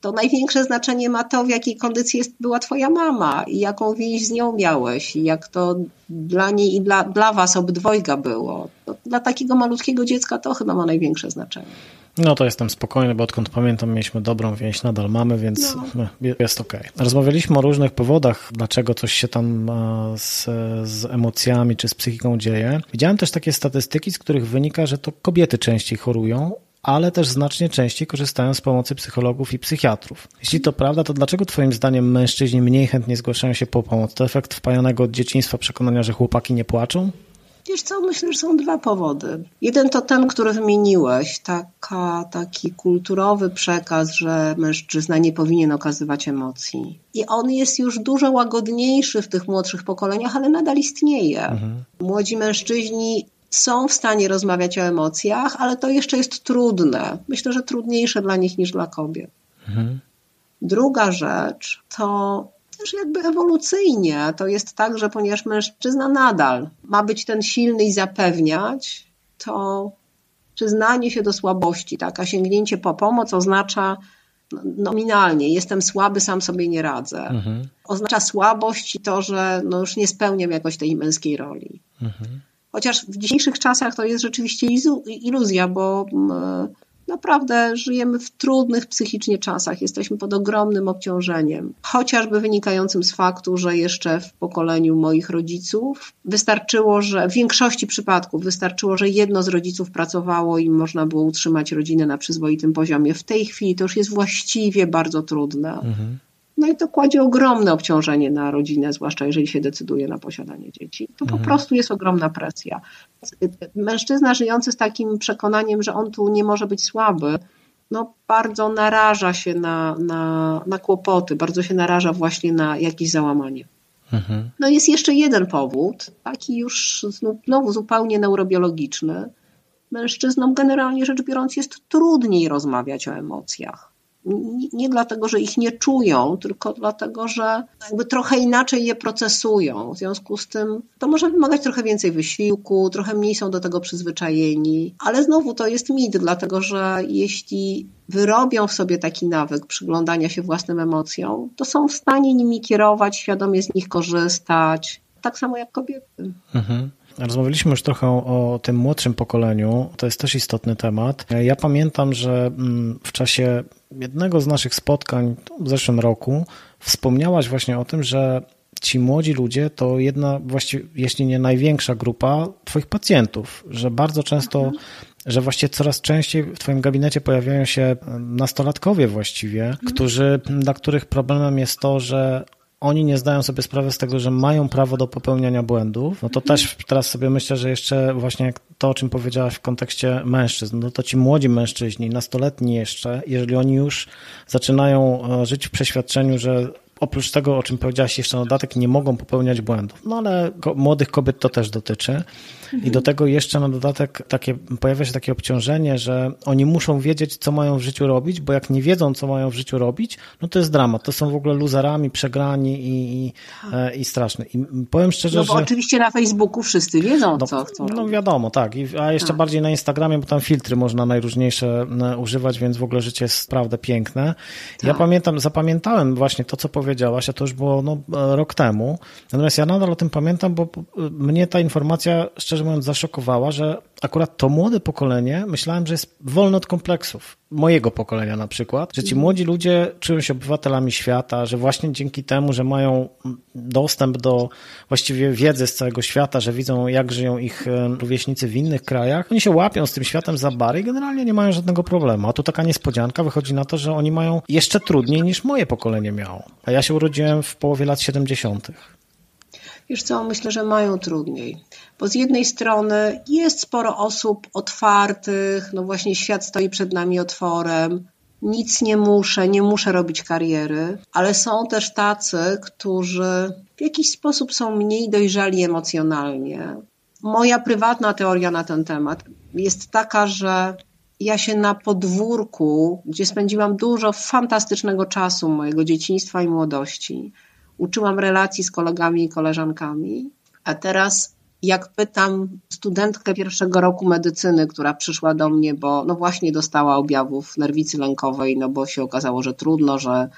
to największe znaczenie ma to, w jakiej kondycji jest, była twoja mama i jaką więź z nią miałeś i jak to dla niej i dla, dla was obydwojga było. To dla takiego malutkiego dziecka to chyba ma największe znaczenie. No to jestem spokojny, bo odkąd pamiętam mieliśmy dobrą więź, nadal mamy, więc no. jest okej. Okay. Rozmawialiśmy o różnych powodach, dlaczego coś się tam z, z emocjami czy z psychiką dzieje. Widziałem też takie statystyki, z których wynika, że to kobiety częściej chorują, ale też znacznie częściej korzystają z pomocy psychologów i psychiatrów. Jeśli to prawda, to dlaczego Twoim zdaniem mężczyźni mniej chętnie zgłaszają się po pomoc? To efekt wpajonego od dzieciństwa przekonania, że chłopaki nie płaczą? Wiesz co, myślę, że są dwa powody. Jeden to ten, który wymieniłeś, taka, taki kulturowy przekaz, że mężczyzna nie powinien okazywać emocji. I on jest już dużo łagodniejszy w tych młodszych pokoleniach, ale nadal istnieje. Mhm. Młodzi mężczyźni są w stanie rozmawiać o emocjach, ale to jeszcze jest trudne. Myślę, że trudniejsze dla nich niż dla kobiet. Mhm. Druga rzecz to też jakby ewolucyjnie to jest tak, że ponieważ mężczyzna nadal ma być ten silny i zapewniać, to przyznanie się do słabości, tak, a sięgnięcie po pomoc oznacza nominalnie jestem słaby, sam sobie nie radzę. Mhm. Oznacza słabość i to, że no już nie spełniam jakoś tej męskiej roli. Mhm. Chociaż w dzisiejszych czasach to jest rzeczywiście iluzja, bo mm, naprawdę żyjemy w trudnych psychicznie czasach, jesteśmy pod ogromnym obciążeniem, chociażby wynikającym z faktu, że jeszcze w pokoleniu moich rodziców wystarczyło, że w większości przypadków wystarczyło, że jedno z rodziców pracowało i można było utrzymać rodzinę na przyzwoitym poziomie. W tej chwili to już jest właściwie bardzo trudne. Mhm. No i to kładzie ogromne obciążenie na rodzinę, zwłaszcza jeżeli się decyduje na posiadanie dzieci. To mhm. po prostu jest ogromna presja. Mężczyzna żyjący z takim przekonaniem, że on tu nie może być słaby, no bardzo naraża się na, na, na kłopoty, bardzo się naraża właśnie na jakieś załamanie. Mhm. No jest jeszcze jeden powód, taki już znowu zupełnie neurobiologiczny. Mężczyznom generalnie rzecz biorąc jest trudniej rozmawiać o emocjach nie dlatego, że ich nie czują, tylko dlatego, że jakby trochę inaczej je procesują. W związku z tym to może wymagać trochę więcej wysiłku, trochę mniej są do tego przyzwyczajeni, ale znowu to jest mit, dlatego że jeśli wyrobią w sobie taki nawyk przyglądania się własnym emocjom, to są w stanie nimi kierować, świadomie z nich korzystać, tak samo jak kobiety. Mhm. Rozmawialiśmy już trochę o tym młodszym pokoleniu. To jest też istotny temat. Ja pamiętam, że mm, w czasie jednego z naszych spotkań w zeszłym roku wspomniałaś właśnie o tym, że ci młodzi ludzie to jedna, właściwie, jeśli nie największa grupa Twoich pacjentów, że bardzo często, mhm. że właściwie coraz częściej w Twoim gabinecie pojawiają się nastolatkowie właściwie, mhm. którzy, dla których problemem jest to, że oni nie zdają sobie sprawy z tego, że mają prawo do popełniania błędów, no to też teraz sobie myślę, że jeszcze właśnie to, o czym powiedziałaś w kontekście mężczyzn, no to ci młodzi mężczyźni, nastoletni jeszcze, jeżeli oni już zaczynają e, żyć w przeświadczeniu, że oprócz tego, o czym powiedziałaś jeszcze na dodatek, nie mogą popełniać błędów. No ale młodych kobiet to też dotyczy. I do tego jeszcze na dodatek takie, pojawia się takie obciążenie, że oni muszą wiedzieć, co mają w życiu robić, bo jak nie wiedzą, co mają w życiu robić, no to jest dramat. To są w ogóle luzerami, przegrani i, i, e, i straszne. I powiem szczerze, no bo że... oczywiście na Facebooku wszyscy wiedzą, no, co chcą. No wiadomo, tak. I, a jeszcze tak. bardziej na Instagramie, bo tam filtry można najróżniejsze e, używać, więc w ogóle życie jest naprawdę piękne. Tak. Ja pamiętam, zapamiętałem właśnie to, co powiedziałaś, a to już było no, rok temu. Natomiast ja nadal o tym pamiętam, bo mnie ta informacja, szczerze mówiąc, zaszokowała, że akurat to młode pokolenie, myślałem, że jest wolne od kompleksów. Mojego pokolenia na przykład, że ci mhm. młodzi ludzie czują się obywatelami świata, że właśnie dzięki temu, że mają dostęp do właściwie wiedzy z całego świata, że widzą, jak żyją ich rówieśnicy w innych krajach, oni się łapią z tym światem za bary i generalnie nie mają żadnego problemu. A tu taka niespodzianka wychodzi na to, że oni mają jeszcze trudniej niż moje pokolenie miało. A ja się urodziłem w połowie lat 70. Wiesz co, myślę, że mają trudniej. Bo z jednej strony jest sporo osób otwartych, no właśnie świat stoi przed nami otworem, nic nie muszę, nie muszę robić kariery, ale są też tacy, którzy w jakiś sposób są mniej dojrzali emocjonalnie. Moja prywatna teoria na ten temat jest taka, że ja się na podwórku, gdzie spędziłam dużo fantastycznego czasu mojego dzieciństwa i młodości, uczyłam relacji z kolegami i koleżankami, a teraz jak pytam studentkę pierwszego roku medycyny, która przyszła do mnie, bo no właśnie dostała objawów nerwicy lękowej, no bo się okazało, że trudno, że,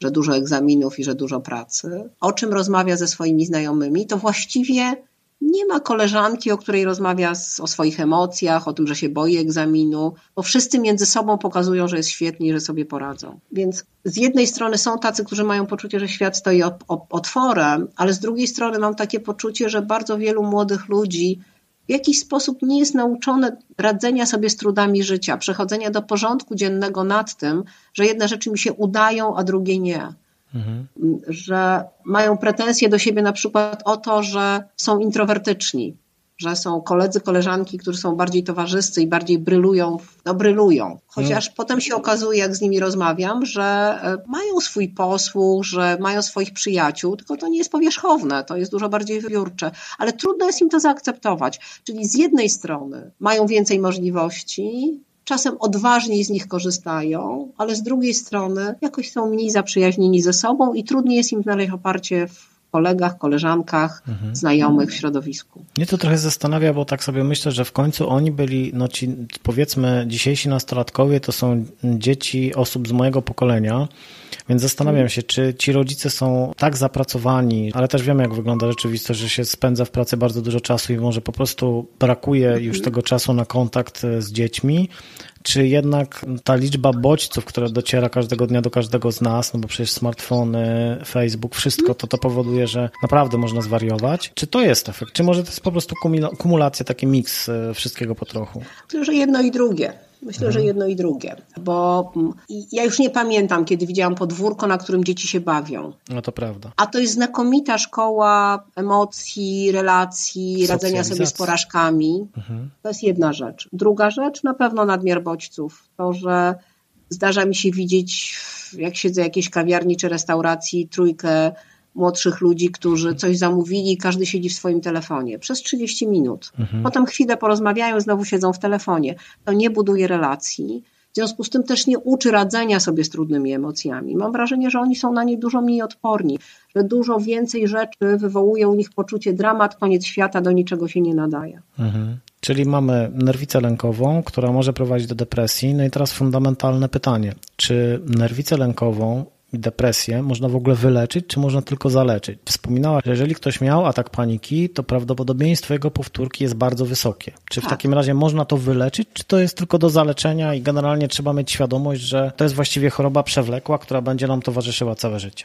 że dużo egzaminów i że dużo pracy, o czym rozmawia ze swoimi znajomymi, to właściwie nie ma koleżanki, o której rozmawia z, o swoich emocjach, o tym, że się boi egzaminu, bo wszyscy między sobą pokazują, że jest świetnie i że sobie poradzą. Więc z jednej strony są tacy, którzy mają poczucie, że świat stoi otworem, ale z drugiej strony mam takie poczucie, że bardzo wielu młodych ludzi w jakiś sposób nie jest nauczone radzenia sobie z trudami życia, przechodzenia do porządku dziennego nad tym, że jedne rzeczy mi się udają, a drugie nie mhm. że mają pretensje do siebie na przykład o to, że są introwertyczni, że są koledzy, koleżanki, którzy są bardziej towarzyscy i bardziej brylują, no brylują. Chociaż mhm. potem się okazuje, jak z nimi rozmawiam, że e, mają swój posłuch, że mają swoich przyjaciół, tylko to nie jest powierzchowne, to jest dużo bardziej wybiórcze. Ale trudno jest im to zaakceptować. Czyli z jednej strony mają więcej możliwości, czasem odważniej z nich korzystają, ale z drugiej strony jakoś są mniej zaprzyjaźnieni ze sobą i trudniej jest im znaleźć oparcie w kolegach, koleżankach, mhm. znajomych w środowisku. Mnie to trochę zastanawia, bo tak sobie myślę, że w końcu oni byli, no ci powiedzmy dzisiejsi nastolatkowie to są dzieci osób z mojego pokolenia, więc zastanawiam się, czy ci rodzice są tak zapracowani, ale też wiemy, jak wygląda rzeczywistość, że się spędza w pracy bardzo dużo czasu i może po prostu brakuje już mhm. tego czasu na kontakt z dziećmi, czy jednak ta liczba bodźców, która dociera każdego dnia do każdego z nas, no bo przecież smartfony, Facebook, wszystko to to powoduje, że naprawdę można zwariować. Czy to jest efekt? Czy może to jest po prostu kumulacja, taki miks e, wszystkiego po trochu? Myślę, że jedno i drugie. Myślę, że mhm. jedno i drugie, bo mm, ja już nie pamiętam, kiedy widziałam podwórko, na którym dzieci się bawią. No to prawda. A to jest znakomita szkoła emocji, relacji, radzenia sobie z porażkami. Mhm. To jest jedna rzecz. Druga rzecz, na pewno nadmiar bodźców. To, że zdarza mi się widzieć, jak siedzę w jakiejś kawiarni czy restauracji, trójkę młodszych ludzi, którzy coś zamówili i każdy siedzi w swoim telefonie przez 30 minut. Mhm. Potem chwilę porozmawiają, znowu siedzą w telefonie. To nie buduje relacji. W związku z tym też nie uczy radzenia sobie z trudnymi emocjami. Mam wrażenie, że oni są na nie dużo mniej odporni, że dużo więcej rzeczy wywołuje u nich poczucie dramat, koniec świata, do niczego się nie nadaje. Mhm. Czyli mamy nerwicę lękową, która może prowadzić do depresji. No i teraz fundamentalne pytanie: czy nerwicę lękową depresję można w ogóle wyleczyć, czy można tylko zaleczyć? Wspominała, że jeżeli ktoś miał atak paniki, to prawdopodobieństwo jego powtórki jest bardzo wysokie. Czy w tak. takim razie można to wyleczyć, czy to jest tylko do zaleczenia i generalnie trzeba mieć świadomość, że to jest właściwie choroba przewlekła, która będzie nam towarzyszyła całe życie?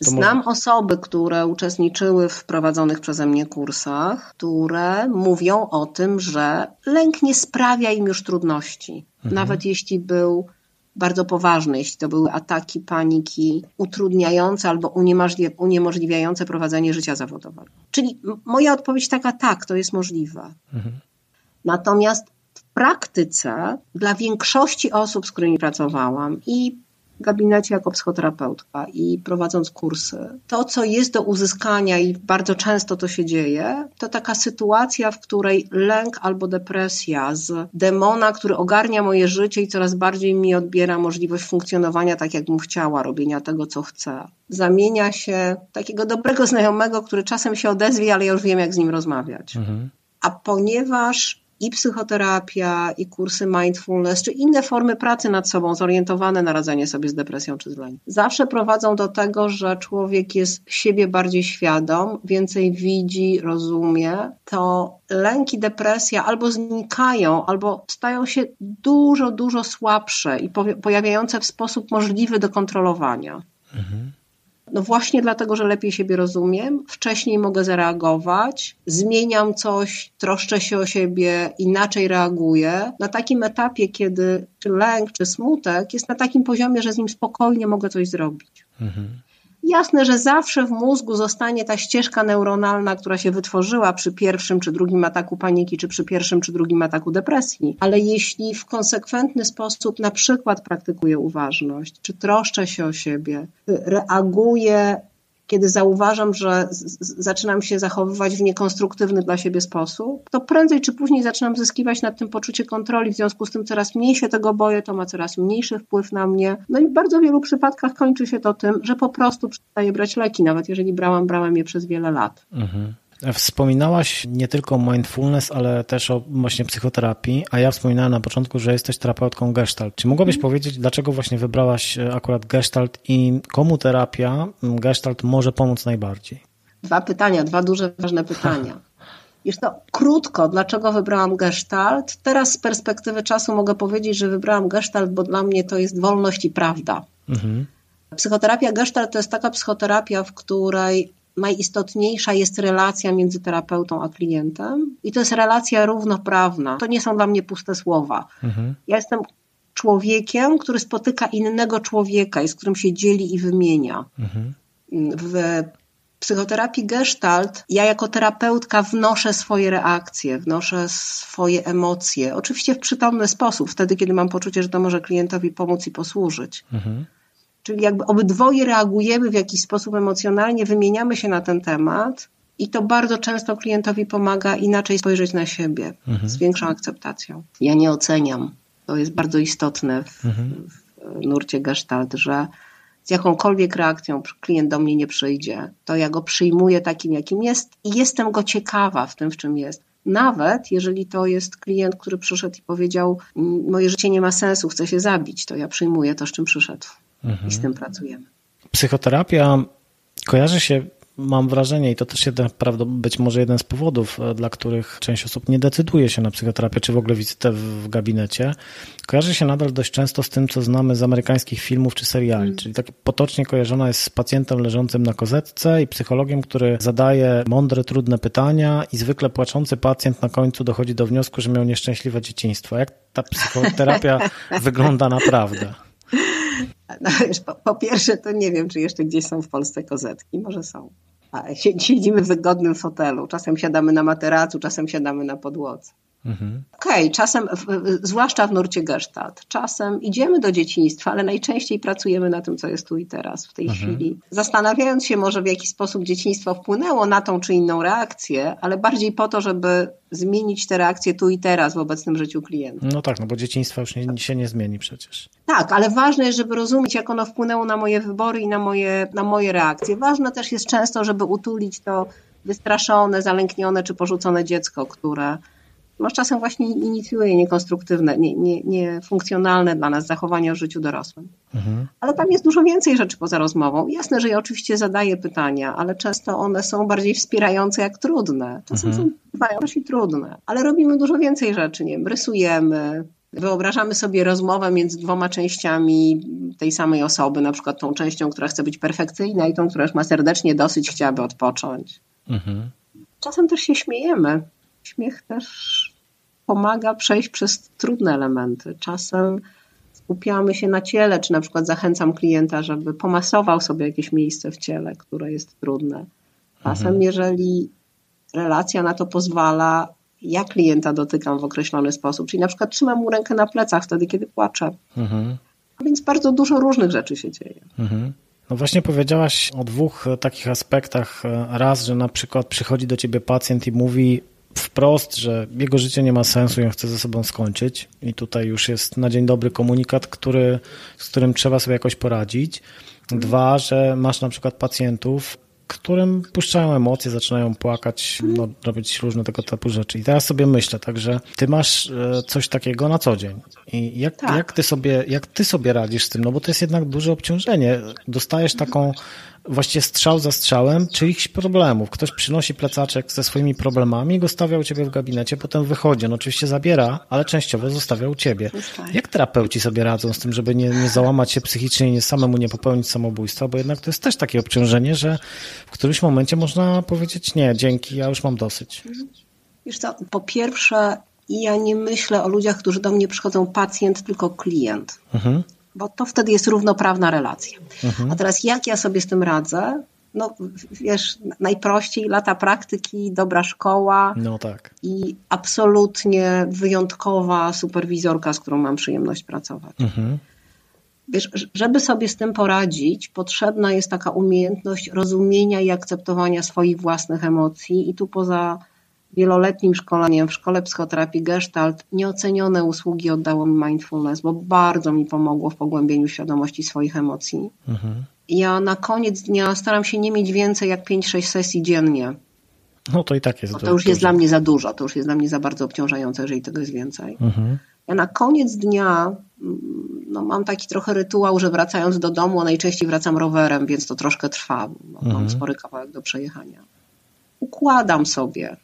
Znam może... osoby, które uczestniczyły w prowadzonych przeze mnie kursach, które mówią o tym, że lęk nie sprawia im już trudności. Mhm. Nawet jeśli był bardzo poważne, jeśli to były ataki paniki utrudniające albo uniemożliwiające prowadzenie życia zawodowego. Czyli moja odpowiedź taka, tak, to jest możliwe. Mhm. Natomiast w praktyce dla większości osób, z którymi pracowałam i gabinecie jako psychoterapeutka i prowadząc kursy, to co jest do uzyskania i bardzo często to się dzieje, to taka sytuacja, w której lęk albo depresja z demona, który ogarnia moje życie i coraz bardziej mi odbiera możliwość funkcjonowania tak, jak bym chciała, robienia tego, co chcę, zamienia się takiego dobrego znajomego, który czasem się odezwie, ale ja już wiem, jak z nim rozmawiać. Mhm. A ponieważ i psychoterapia, i kursy mindfulness, czy inne formy pracy nad sobą zorientowane na radzenie sobie z depresją czy z lękiem. Zawsze prowadzą do tego, że człowiek jest siebie bardziej świadom, więcej widzi, rozumie, to lęk i depresja albo znikają, albo stają się dużo, dużo słabsze i pojawiające w sposób możliwy do kontrolowania. Mhm. No właśnie dlatego, że lepiej siebie rozumiem, wcześniej mogę zareagować, zmieniam coś, troszczę się o siebie, inaczej reaguję. Na takim etapie, kiedy czy lęk, czy smutek jest na takim poziomie, że z nim spokojnie mogę coś zrobić. Mhm. Jasne, że zawsze w mózgu zostanie ta ścieżka neuronalna, która się wytworzyła przy pierwszym czy drugim ataku paniki, czy przy pierwszym czy drugim ataku depresji, ale jeśli w konsekwentny sposób na przykład praktykuję uważność, czy troszczę się o siebie, reaguję kiedy zauważam, że zaczynam się zachowywać w niekonstruktywny dla siebie sposób, to prędzej czy później zaczynam zyskiwać nad tym poczucie kontroli, w związku z tym coraz mniej się tego boję, to ma coraz mniejszy wpływ na mnie. No i w bardzo wielu przypadkach kończy się to tym, że po prostu przestaję brać leki, nawet jeżeli brałam, brałem je przez wiele lat. Mhm. Wspominałaś nie tylko o mindfulness, ale też o właśnie psychoterapii, a ja wspominałem na początku, że jesteś terapeutką gestalt. Czy mogłabyś mm. powiedzieć, dlaczego właśnie wybrałaś e, akurat gestalt i komu terapia gestalt może pomóc najbardziej? Dwa pytania, dwa duże, ważne [laughs] pytania. Już to krótko, dlaczego wybrałam gestalt? Teraz z perspektywy czasu mogę powiedzieć, że wybrałam gestalt, bo dla mnie to jest wolność i prawda. Mhm. Psychoterapia gestalt to jest taka psychoterapia, w której najistotniejsza jest relacja między terapeutą a klientem i to jest relacja równoprawna. To nie są dla mnie puste słowa. Mhm. Ja jestem człowiekiem, który spotyka innego człowieka i z którym się dzieli i wymienia. Mhm. W psychoterapii gestalt ja jako terapeutka wnoszę swoje reakcje, wnoszę swoje emocje. Oczywiście w przytomny sposób, wtedy kiedy mam poczucie, że to może klientowi pomóc i posłużyć. Mhm. Czyli jakby obydwoje reagujemy w jakiś sposób emocjonalnie, wymieniamy się na ten temat i to bardzo często klientowi pomaga inaczej spojrzeć na siebie mhm. z większą akceptacją. Ja nie oceniam. To jest bardzo istotne w, mhm. w nurcie gestalt, że z jakąkolwiek reakcją klient do mnie nie przyjdzie, to ja go przyjmuję takim, jakim jest i jestem go ciekawa w tym, w czym jest. Nawet jeżeli to jest klient, który przyszedł i powiedział: Moje życie nie ma sensu, chcę się zabić, to ja przyjmuję to, z czym przyszedł mhm. i z tym pracujemy. Psychoterapia kojarzy się mam wrażenie, i to też jeden, prawda, być może jeden z powodów, e, dla których część osób nie decyduje się na psychoterapię, czy w ogóle wizytę w gabinecie, kojarzy się nadal dość często z tym, co znamy z amerykańskich filmów czy seriali, mm. czyli tak potocznie kojarzona jest z pacjentem leżącym na kozetce i psychologiem, który zadaje mądre, trudne pytania i zwykle płaczący pacjent na końcu dochodzi do wniosku, że miał nieszczęśliwe dzieciństwo. Jak ta psychoterapia [laughs] wygląda naprawdę? No wiesz, po, po, pierwsze to nie wiem, czy jeszcze gdzieś są w Polsce kozetki, może są. A siedzimy w wygodnym fotelu, czasem siadamy na materacu, czasem siadamy na podłodze. Mhm. Okej, okay, czasem, zwłaszcza w nurcie gestalt, czasem idziemy do dzieciństwa, ale najczęściej pracujemy na tym, co jest tu i teraz, w tej mhm. chwili. Zastanawiając się może, w jaki sposób dzieciństwo wpłynęło na tą czy inną reakcję, ale bardziej po to, żeby zmienić te reakcje tu i teraz w obecnym życiu klienta. No tak, no bo dzieciństwo już nie, się nie zmieni przecież. Tak, ale ważne jest, żeby rozumieć, jak ono wpłynęło na moje wybory i na moje, na moje reakcje. Ważne też jest często, żeby utulić to wystraszone, zalęknione czy porzucone dziecko, które no, czasem właśnie inicjuje niekonstruktywne, niefunkcjonalne nie, nie dla nas zachowania w życiu dorosłym. Mhm. Ale tam jest dużo więcej rzeczy poza rozmową. Jasne, że ja oczywiście zadaję pytania, ale często one są bardziej wspierające jak trudne. Czasem mhm. są bywają i trudne, ale robimy dużo więcej rzeczy. Nie wiem, rysujemy, Wyobrażamy sobie rozmowę między dwoma częściami tej samej osoby, na przykład tą częścią, która chce być perfekcyjna i tą, która już ma serdecznie dosyć, chciałaby odpocząć. Mhm. Czasem też się śmiejemy śmiech też pomaga przejść przez trudne elementy. Czasem skupiamy się na ciele, czy na przykład zachęcam klienta, żeby pomasował sobie jakieś miejsce w ciele, które jest trudne. Czasem, mhm. jeżeli relacja na to pozwala, ja klienta dotykam w określony sposób, czyli na przykład trzymam mu rękę na plecach wtedy, kiedy płacze. Mhm. Więc bardzo dużo różnych rzeczy się dzieje. Mhm. No właśnie powiedziałaś o dwóch takich aspektach. Raz, że na przykład przychodzi do ciebie pacjent i mówi wprost, że jego życie nie ma sensu i on chce ze sobą skończyć. I tutaj już jest na dzień dobry komunikat, który, z którym trzeba sobie jakoś poradzić. Dwa, że masz na przykład pacjentów, którym puszczają emocje, zaczynają płakać, no, robić różne tego typu rzeczy. I teraz sobie myślę, także ty masz e, coś takiego na co dzień. I jak, tak. jak, ty sobie, jak ty sobie radzisz z tym? No bo to jest jednak duże obciążenie. Dostajesz taką właściwie strzał za strzałem czyichś problemów. Ktoś przynosi plecaczek ze swoimi problemami, go stawia u ciebie w gabinecie, potem wychodzi. No oczywiście zabiera, ale częściowo zostawia u ciebie. Jak terapeuci sobie radzą z tym, żeby nie, nie załamać się psychicznie i nie samemu nie popełnić samobójstwa, bo jednak to jest też takie obciążenie, że w którymś momencie można powiedzieć nie, dzięki, ja już mam dosyć. Wiesz co, po pierwsze ja nie myślę o ludziach, którzy do mnie przychodzą pacjent, tylko klient. Mhm bo to wtedy jest równoprawna relacja. Mhm. A teraz jak ja sobie z tym radzę? No wiesz, najprościej lata praktyki, dobra szkoła no tak. i absolutnie wyjątkowa superwizorka, z którą mam przyjemność pracować. Mhm. Wiesz, żeby sobie z tym poradzić, potrzebna jest taka umiejętność rozumienia i akceptowania swoich własnych emocji i tu poza wieloletnim szkoleniem w Szkole Psychoterapii Gestalt nieocenione usługi oddało mi mindfulness, bo bardzo mi pomogło w pogłębieniu świadomości swoich emocji. Mhm. Ja na koniec dnia staram się nie mieć więcej jak 5-6 sesji dziennie. No to i tak jest. to już jest dla mnie za dużo, to już jest dla mnie za bardzo obciążające, jeżeli tego jest więcej. Mhm. Ja na koniec dnia mm, no, mam taki trochę rytuał, że wracając do domu, najczęściej wracam rowerem, więc to troszkę trwa. Mam mhm. spory kawałek do przejechania. Układam sobie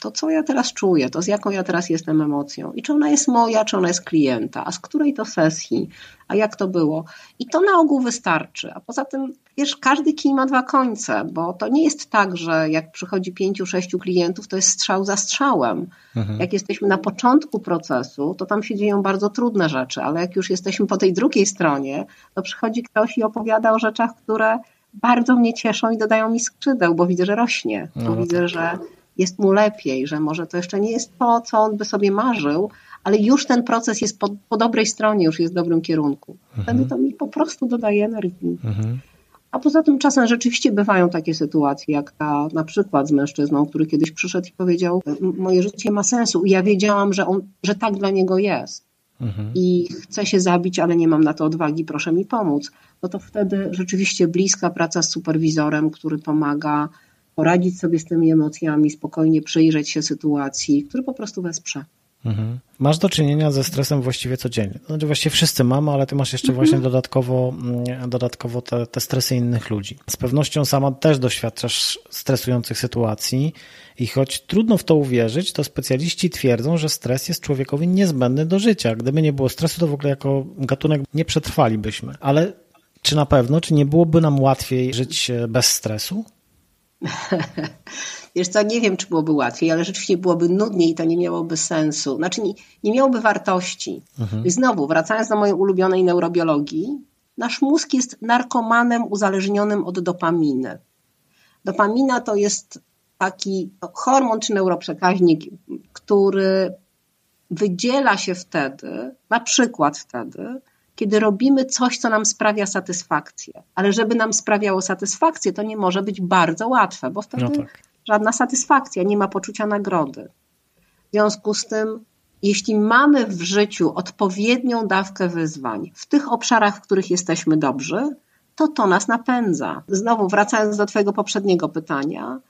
to co ja teraz czuję, to z jaką ja teraz jestem emocją i czy ona jest moja, czy ona jest klienta, a z której to sesji, a jak to było. I to na ogół wystarczy. A poza tym, wiesz, każdy kij ma dwa końce, bo to nie jest tak, że jak przychodzi pięciu, sześciu klientów, to jest strzał za strzałem. Mhm. Jak jesteśmy na początku procesu, to tam się dzieją bardzo trudne rzeczy, ale jak już jesteśmy po tej drugiej stronie, to przychodzi ktoś i opowiada o rzeczach, które bardzo mnie cieszą i dodają mi skrzydeł, bo widzę, że rośnie, bo no, widzę, tak. że jest mu lepiej, że może to jeszcze nie jest to, co on by sobie marzył, ale już ten proces jest po, po dobrej stronie, już jest w dobrym kierunku. Wtedy mhm. to mi po prostu dodaje energii. Mhm. A poza tym czasem rzeczywiście bywają takie sytuacje, jak ta na przykład z mężczyzną, który kiedyś przyszedł i powiedział, moje życie ma sensu i ja wiedziałam, że, on, że tak dla niego jest. Mhm. I chcę się zabić, ale nie mam na to odwagi, proszę mi pomóc. No to wtedy rzeczywiście bliska praca z superwizorem, który pomaga poradzić sobie z tymi emocjami, spokojnie przyjrzeć się sytuacji, który po prostu wesprze. Mhm. Masz do czynienia ze stresem właściwie codziennie. Znaczy właściwie wszyscy mamy, ale ty masz jeszcze mhm. właśnie dodatkowo, mm, dodatkowo te, te stresy innych ludzi. Z pewnością sama też doświadczasz stresujących sytuacji i choć trudno w to uwierzyć, to specjaliści twierdzą, że stres jest człowiekowi niezbędny do życia. Gdyby nie było stresu, to w ogóle jako gatunek nie przetrwalibyśmy. Ale czy na pewno, czy nie byłoby nam łatwiej żyć bez stresu? [laughs] Wiesz co, nie wiem, czy byłoby łatwiej, ale rzeczywiście byłoby nudniej i to nie miałoby sensu. Znaczy nie, nie miałoby wartości. Mhm. I znowu, wracając do mojej ulubionej neurobiologii, nasz mózg jest narkomanem uzależnionym od dopaminy. Dopamina to jest taki hormon czy neuroprzekaźnik, który wydziela się wtedy, na przykład wtedy, kiedy robimy coś, co nam sprawia satysfakcję. Ale żeby nam sprawiało satysfakcję, to nie może być bardzo łatwe, bo wtedy no tak. żadna satysfakcja, nie ma poczucia nagrody. W związku z tym, jeśli mamy w życiu odpowiednią dawkę wyzwań w tych obszarach, w których jesteśmy dobrzy, to to nas napędza. Znowu wracając do Twojego poprzedniego pytania,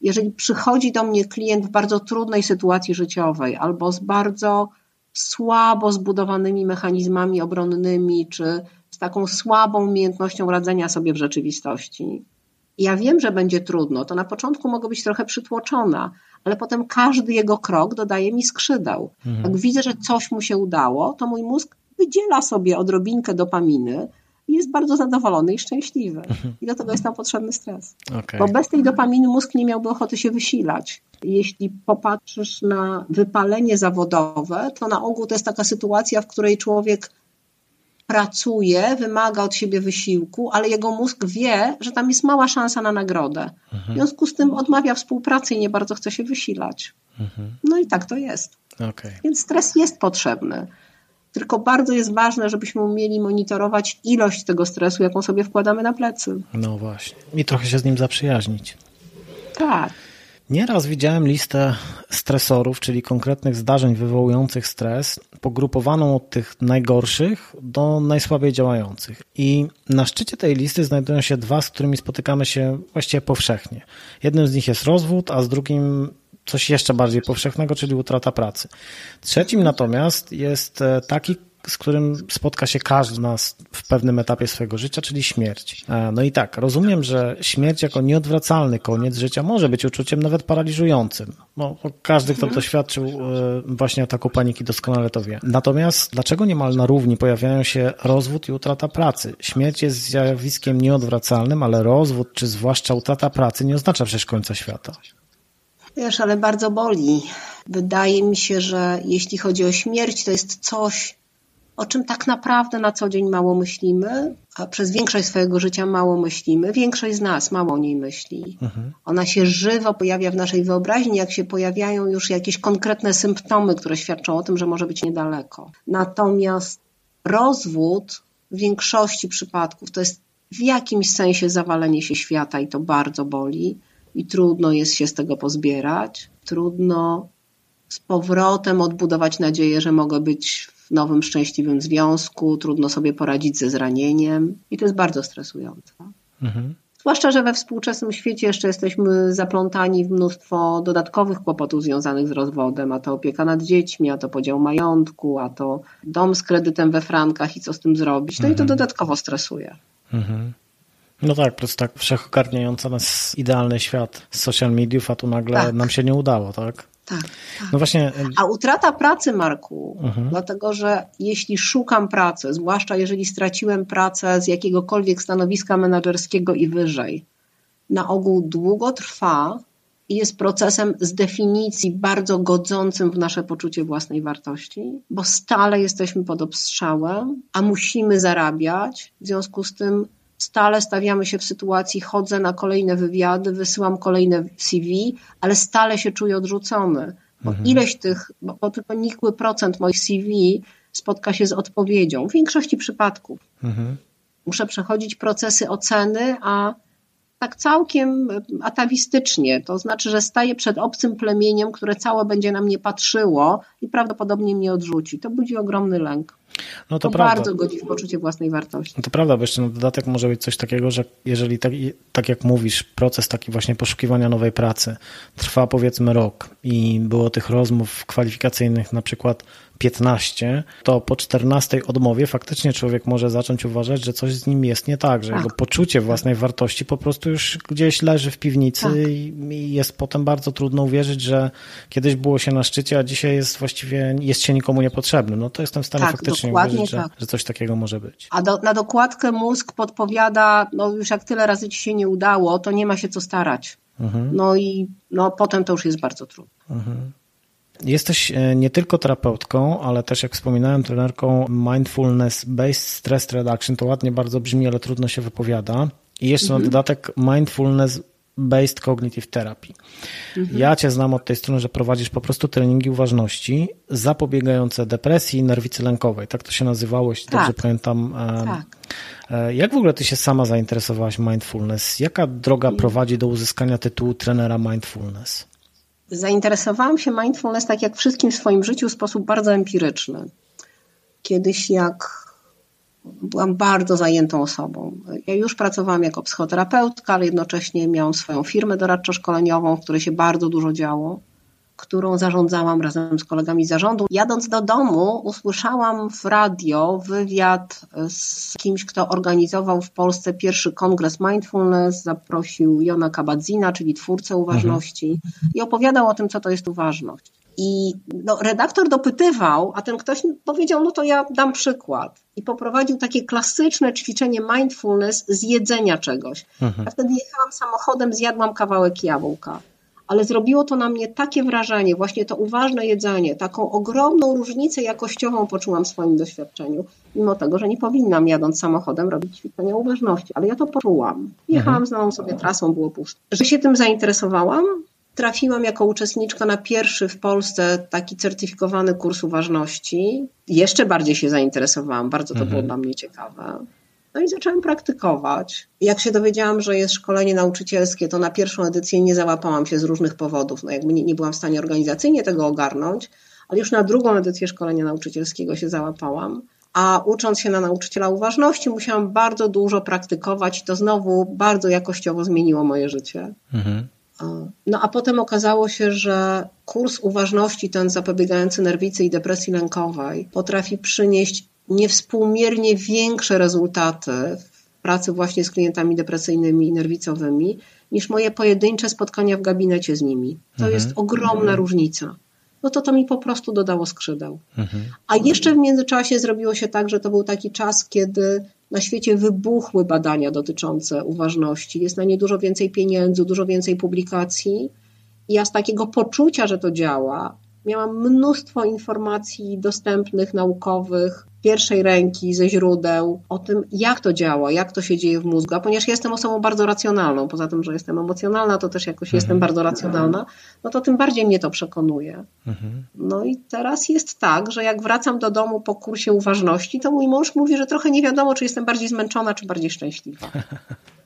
jeżeli przychodzi do mnie klient w bardzo trudnej sytuacji życiowej albo z bardzo słabo zbudowanymi mechanizmami obronnymi, czy z taką słabą umiejętnością radzenia sobie w rzeczywistości. Ja wiem, że będzie trudno, to na początku mogę być trochę przytłoczona, ale potem każdy jego krok dodaje mi skrzydeł. Mhm. Jak widzę, że coś mu się udało, to mój mózg wydziela sobie odrobinkę dopaminy, i jest bardzo zadowolony i szczęśliwy. Mhm. I do tego jest nam potrzebny stres. Okay. Bo bez tej dopaminy mózg nie miałby ochoty się wysilać. Jeśli popatrzysz na wypalenie zawodowe, to na ogół to jest taka sytuacja, w której człowiek pracuje, wymaga od siebie wysiłku, ale jego mózg wie, że tam jest mała szansa na nagrodę. W związku z tym odmawia współpracy i nie bardzo chce się wysilać. No i tak to jest. Okay. Więc stres jest potrzebny. Tylko bardzo jest ważne, żebyśmy umieli monitorować ilość tego stresu, jaką sobie wkładamy na plecy. No właśnie. I trochę się z nim zaprzyjaźnić. Tak. Nieraz widziałem listę stresorów, czyli konkretnych zdarzeń wywołujących stres, pogrupowaną od tych najgorszych do najsłabiej działających. I na szczycie tej listy znajdują się dwa, z którymi spotykamy się właściwie powszechnie. Jednym z nich jest rozwód, a z drugim coś jeszcze bardziej powszechnego, czyli utrata pracy. Trzecim natomiast jest e, taki, z którym spotka się każdy z nas w pewnym etapie swojego życia, czyli śmierć. E, no i tak, rozumiem, że śmierć jako nieodwracalny koniec życia może być uczuciem nawet paraliżującym. No, każdy, kto doświadczył e, właśnie ataku paniki, doskonale to wie. Natomiast dlaczego niemal na równi pojawiają się rozwód i utrata pracy? Śmierć jest zjawiskiem nieodwracalnym, ale rozwód, czy zwłaszcza utrata pracy, nie oznacza przecież końca świata. Wiesz, ale bardzo boli. Wydaje mi się, że jeśli chodzi o śmierć, to jest coś, o czym tak naprawdę na co dzień mało myślimy, a przez większość swojego życia mało myślimy. Większość z nas mało o niej myśli. Mhm. Ona się żywo pojawia w naszej wyobraźni, jak się pojawiają już jakieś konkretne symptomy, które świadczą o tym, że może być niedaleko. Natomiast rozwód w większości przypadków to jest w jakimś sensie zawalenie się świata i to bardzo boli i trudno jest się z tego pozbierać. Trudno z powrotem odbudować nadzieję, że mogę być w nowym, szczęśliwym związku, trudno sobie poradzić ze zranieniem i to jest bardzo stresujące. Mhm. Zwłaszcza, że we współczesnym świecie jeszcze jesteśmy zaplątani w mnóstwo dodatkowych kłopotów związanych z rozwodem, a to opieka nad dziećmi, a to podział majątku, a to dom z kredytem we frankach i co z tym zrobić. No mhm. i to mhm. dodatkowo stresuje. Mhm. No tak, plus tak wszechogarniający nas idealny świat z social mediów, a tu nagle tak. nam się nie udało, tak? Tak, tak. No właśnie. A utrata pracy, Marku, mhm. dlatego że jeśli szukam pracy, zwłaszcza jeżeli straciłem pracę z jakiegokolwiek stanowiska menedżerskiego i wyżej, na ogół długo trwa i jest procesem z definicji bardzo godzącym w nasze poczucie własnej wartości, bo stale jesteśmy pod obstrzałem, a musimy zarabiać. W związku z tym stale stawiamy się w sytuacji, chodzę na kolejne wywiady, wysyłam kolejne CV, ale stale się czuję odrzucony. Bo mhm. ileś tych, bo, bo tylko nikły procent moich CV spotka się z odpowiedzią. W większości przypadków. Mhm. Muszę przechodzić procesy oceny, a tak całkiem atawistycznie. To znaczy, że staję przed obcym plemieniem, które całe będzie na mnie patrzyło i prawdopodobnie mnie odrzuci. To budzi ogromny lęk. No to, to bardzo godzi w poczucie własnej wartości. No to prawda, bo jeszcze na dodatek może być coś takiego, że jeżeli tak, tak jak mówisz, proces taki właśnie poszukiwania nowej pracy trwa powiedzmy rok i było tych rozmów kwalifikacyjnych na przykład 15, to po 14 odmowie faktycznie człowiek może zacząć uważać, że coś z nim jest nie tak, że tak. jego poczucie własnej wartości po prostu już gdzieś leży w piwnicy tak. i jest potem bardzo trudno uwierzyć, że kiedyś było się na szczycie, a dzisiaj jest właściwie, jest się nikomu niepotrzebny. No to jestem w stanie tak, faktycznie uwierzyć, że, tak. że, coś takiego może być. A do, na dokładkę mózg podpowiada, no już jak tyle razy ci się nie udało, to nie ma się co starać. Mhm. No i no, potem to już jest bardzo trudno. Mhm. Jesteś e, nie tylko terapeutką, ale też, jak wspominałem, trenerką Mindfulness Based Stress Reduction. To ładnie bardzo brzmi, ale trudno się wypowiada. I jeszcze mhm. na dodatek Mindfulness Based Cognitive Therapy. Mhm. Ja Cię znam od tej strony, że prowadzisz po prostu treningi uważności zapobiegające depresji i nerwicy lękowej. Tak to się nazywało, jeśli tak. dobrze pamiętam. Tak. E, jak w ogóle Ty się sama zainteresowałaś mindfulness? Jaka droga prowadzi do uzyskania tytułu trenera mindfulness? Zainteresowałam się mindfulness, tak jak wszystkim w swoim życiu, w sposób bardzo empiryczny. Kiedyś, jak byłam bardzo zajętą osobą. Ja już pracowałam jako psychoterapeutka, ale jednocześnie miałam swoją firmę doradczo-szkoleniową, w której się bardzo dużo działo którą zarządzałam razem z kolegami z zarządu. Jadąc do domu, usłyszałam w radio wywiad z kimś, kto organizował w Polsce pierwszy kongres mindfulness. Zaprosił Jona Kabadzina, czyli twórcę uważności, mhm. i opowiadał o tym, co to jest uważność. I no, redaktor dopytywał, a ten ktoś powiedział, no to ja dam przykład. I poprowadził takie klasyczne ćwiczenie mindfulness z jedzenia czegoś. Mhm. Ja wtedy jechałam samochodem, zjadłam kawałek jabłka ale zrobiło to na mnie takie wrażenie, właśnie to uważne jedzenie, taką ogromną różnicę jakościową poczułam w swoim doświadczeniu, mimo tego, że nie powinnam jadąc samochodem robić ćwiczenia uważności, ale ja to poczułam. Jechałam znaną sobie trasą, było pusto. Że się tym zainteresowałam, trafiłam jako uczestniczka na pierwszy w Polsce taki certyfikowany kurs uważności. Jeszcze bardziej się zainteresowałam, bardzo to mhm. było dla mnie ciekawe. No i zaczęłam praktykować. Jak się dowiedziałam, że jest szkolenie nauczycielskie, to na pierwszą edycję nie załapałam się z różnych powodów. No jakby nie, nie byłam w stanie organizacyjnie tego ogarnąć, ale już na drugą edycję szkolenia nauczycielskiego się załapałam. A ucząc się na nauczyciela uważności, musiałam bardzo dużo praktykować i to znowu bardzo jakościowo zmieniło moje życie. Mhm. No a potem okazało się, że kurs uważności, ten zapobiegający nerwicy i depresji lękowej, potrafi przynieść niewspółmiernie większe rezultaty w pracy właśnie z klientami depresyjnymi i nerwicowymi niż moje pojedyncze spotkania w gabinecie z nimi. To mhm. jest ogromna mhm. różnica. No to to mi po prostu dodało skrzydeł. Mhm. A jeszcze w międzyczasie zrobiło się tak, że to był taki czas, kiedy na świecie wybuchły badania dotyczące uważności. Jest na nie dużo więcej pieniędzy, dużo więcej publikacji. I ja z takiego poczucia, że to działa, miałam mnóstwo informacji dostępnych, naukowych, pierwszej ręki, ze źródeł, o tym, jak to działa, jak to się dzieje w mózgu. A ponieważ jestem osobą bardzo racjonalną, poza tym, że jestem emocjonalna, to też jakoś mhm. jestem bardzo racjonalna, no to tym bardziej mnie to przekonuje. Mhm. No i teraz jest tak, że jak wracam do domu po kursie uważności, to mój mąż mówi, że trochę nie wiadomo, czy jestem bardziej zmęczona, czy bardziej szczęśliwa. [laughs]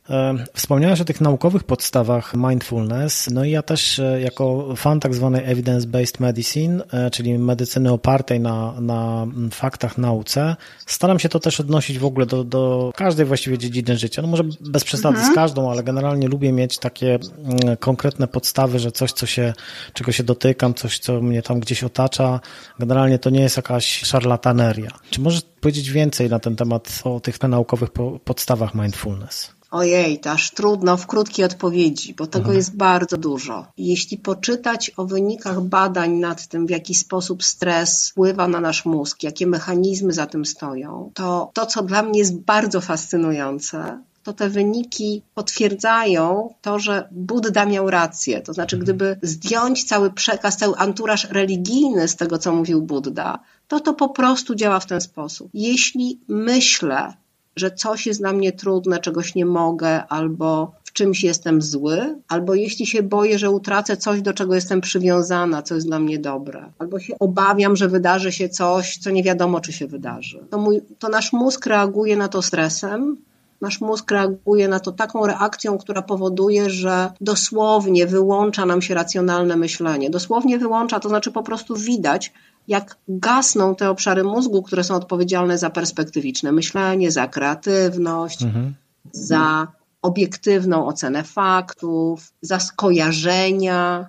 Wspomniałeś o tych naukowych podstawach mindfulness, no i ja też e, jako fan tak zwanej evidence-based medicine, e, czyli medycyny opartej na, na faktach, nauce, staram się to też odnosić w ogóle do, do każdej właściwie dziedziny życia. No może bez przesady mhm. z każdą, ale generalnie lubię mieć takie mm, konkretne podstawy, że coś, co się, czego się dotykam, coś, co mnie tam gdzieś otacza, generalnie to nie jest jakaś szarlataneria. Czy możesz powiedzieć więcej na ten temat o tych naukowych podstawach mindfulness? Ojej, aż trudno w krótkiej odpowiedzi, bo tego mhm. jest bardzo dużo. Jeśli poczytać o wynikach badań nad tym, w jaki sposób stres wpływa na nasz mózg, jakie mechanizmy za tym stoją, to to, co dla mnie jest bardzo fascynujące, to te wyniki potwierdzają to, że Buddha miał rację. To znaczy, mhm. gdyby zdjąć cały przekaz, cały anturaż religijny z tego, co mówił Buddha, to to po prostu działa w ten sposób. Jeśli myślę, że coś jest dla mnie trudne, czegoś nie mogę, albo w czymś jestem zły, albo jeśli się boję, że utracę coś, do czego jestem przywiązana, co jest dla mnie dobre, albo się obawiam, że wydarzy się coś, co nie wiadomo, czy się wydarzy. To, mój, to nasz mózg reaguje na to stresem, nasz mózg reaguje na to taką reakcją, która powoduje, że dosłownie wyłącza nam się racjonalne myślenie. Dosłownie wyłącza, to znaczy po prostu widać, jak gasną te obszary mózgu, które są odpowiedzialne za perspektywiczne myślenie, za kreatywność, mhm. za obiektywną ocenę faktów, za skojarzenia,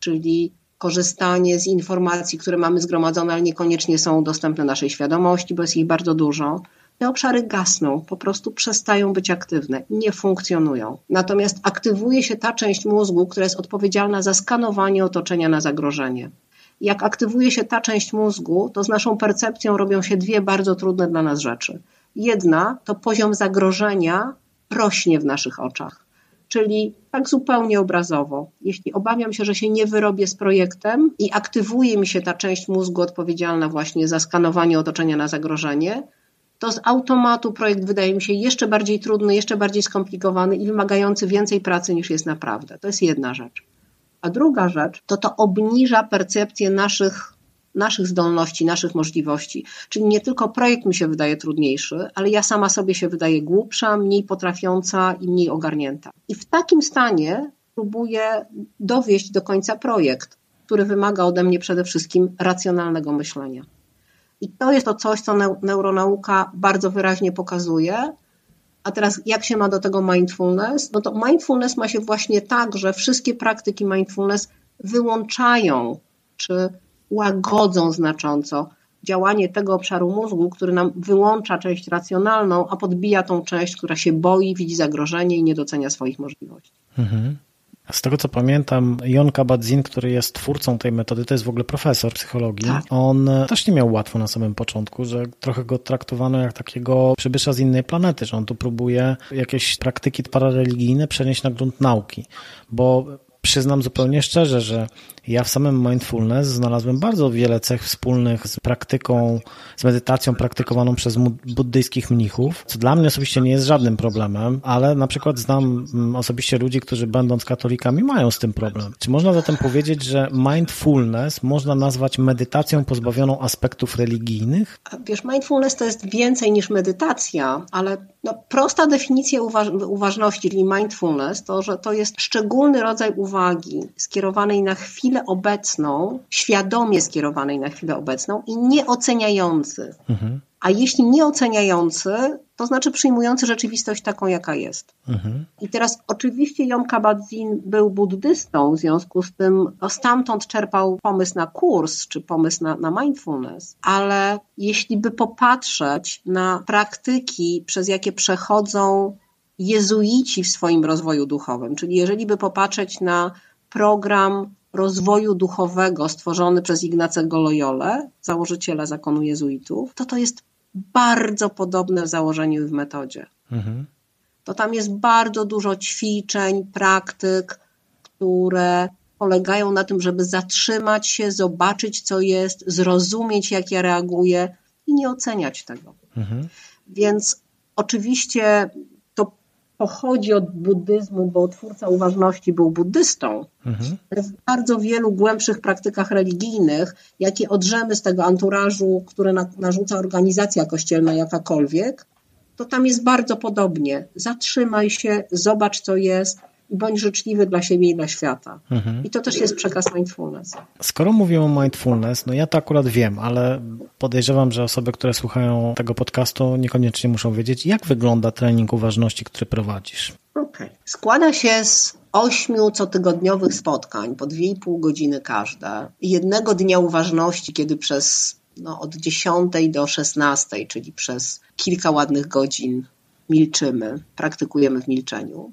czyli korzystanie z informacji, które mamy zgromadzone, ale niekoniecznie są dostępne naszej świadomości, bo jest ich bardzo dużo. Te obszary gasną, po prostu przestają być aktywne, nie funkcjonują. Natomiast aktywuje się ta część mózgu, która jest odpowiedzialna za skanowanie otoczenia na zagrożenie jak aktywuje się ta część mózgu, to z naszą percepcją robią się dwie bardzo trudne dla nas rzeczy. Jedna to poziom zagrożenia rośnie w naszych oczach. Czyli tak zupełnie obrazowo, jeśli obawiam się, że się nie wyrobię z projektem i aktywuje mi się ta część mózgu odpowiedzialna właśnie za skanowanie otoczenia na zagrożenie, to z automatu projekt wydaje mi się jeszcze bardziej trudny, jeszcze bardziej skomplikowany i wymagający więcej pracy niż jest naprawdę. To jest jedna rzecz. A druga rzecz to to obniża percepcję naszych, naszych zdolności, naszych możliwości. Czyli nie tylko projekt mi się wydaje trudniejszy, ale ja sama sobie się wydaje głupsza, mniej potrafiąca i mniej ogarnięta. I w takim stanie próbuję dowieść do końca projekt, który wymaga ode mnie przede wszystkim racjonalnego myślenia. I to jest to coś, co neuronauka bardzo wyraźnie pokazuje, a teraz jak się ma do tego mindfulness? No to mindfulness ma się właśnie tak, że wszystkie praktyki mindfulness wyłączają czy łagodzą znacząco działanie tego obszaru mózgu, który nam wyłącza część racjonalną, a podbija tą część, która się boi, widzi zagrożenie i nie docenia swoich możliwości. Mhm. Z tego co pamiętam, Jon Kabat-Zinn, który jest twórcą tej metody, to jest w ogóle profesor psychologii. Tak. On też nie miał łatwo na samym początku, że trochę go traktowano jak takiego przybysza z innej planety, że on tu próbuje jakieś praktyki parareligijne przenieść na grunt nauki, bo przyznam zupełnie szczerze, że ja w samym mindfulness znalazłem bardzo wiele cech wspólnych z praktyką, z medytacją praktykowaną przez buddyjskich mnichów, co dla mnie osobiście nie jest żadnym problemem, ale na przykład znam mm, osobiście ludzi, którzy będąc katolikami mają z tym problem. Czy można zatem powiedzieć, że mindfulness można nazwać medytacją pozbawioną aspektów religijnych? Wiesz, mindfulness to jest więcej niż medytacja, ale no, prosta definicja uważ uważności, czyli mindfulness, to, że to jest szczególny rodzaj uwagi skierowanej na chwilę obecną, świadomie skierowanej na chwilę obecną i nieoceniający. Mhm. A jeśli nieoceniający, to znaczy przyjmujący rzeczywistość taką, jaka jest. Mhm. I teraz oczywiście Jom Kabat-Zinn był buddystą, w związku z tym no, stamtąd czerpał pomysł na kurs, czy pomysł na, na mindfulness, ale jeśli by popatrzeć na praktyki, przez jakie przechodzą jezuici w swoim rozwoju duchowym, czyli jeżeli by popatrzeć na program rozwoju duchowego stworzony przez Ignacego Loyole, założyciela zakonu jezuitów, to to jest bardzo podobne w założeniu i w metodzie. Mhm. To tam jest bardzo dużo ćwiczeń, praktyk, które polegają na tym, żeby zatrzymać się, zobaczyć, co jest, zrozumieć, jak ja reaguję i nie oceniać tego. Mhm. Więc oczywiście pochodzi od buddyzmu, bo twórca uważności był buddystą, mhm. w bardzo wielu głębszych praktykach religijnych, jakie odrzemy z tego anturażu, które na, narzuca organizacja kościelna jakakolwiek, to tam jest bardzo podobnie. Zatrzymaj się, zobacz co jest, bądź życzliwy dla siebie i dla świata. Mhm. I to też jest przekaz mindfulness. Skoro mówimy o mindfulness, no ja to akurat wiem, ale podejrzewam, że osoby, które słuchają tego podcastu, niekoniecznie muszą wiedzieć, jak wygląda trening uważności, który prowadzisz. Okay. Składa się z ośmiu cotygodniowych spotkań po dwie i pół godziny każde i jednego dnia uważności, kiedy przez no, od 10 do 16, czyli przez kilka ładnych godzin milczymy, praktykujemy w milczeniu.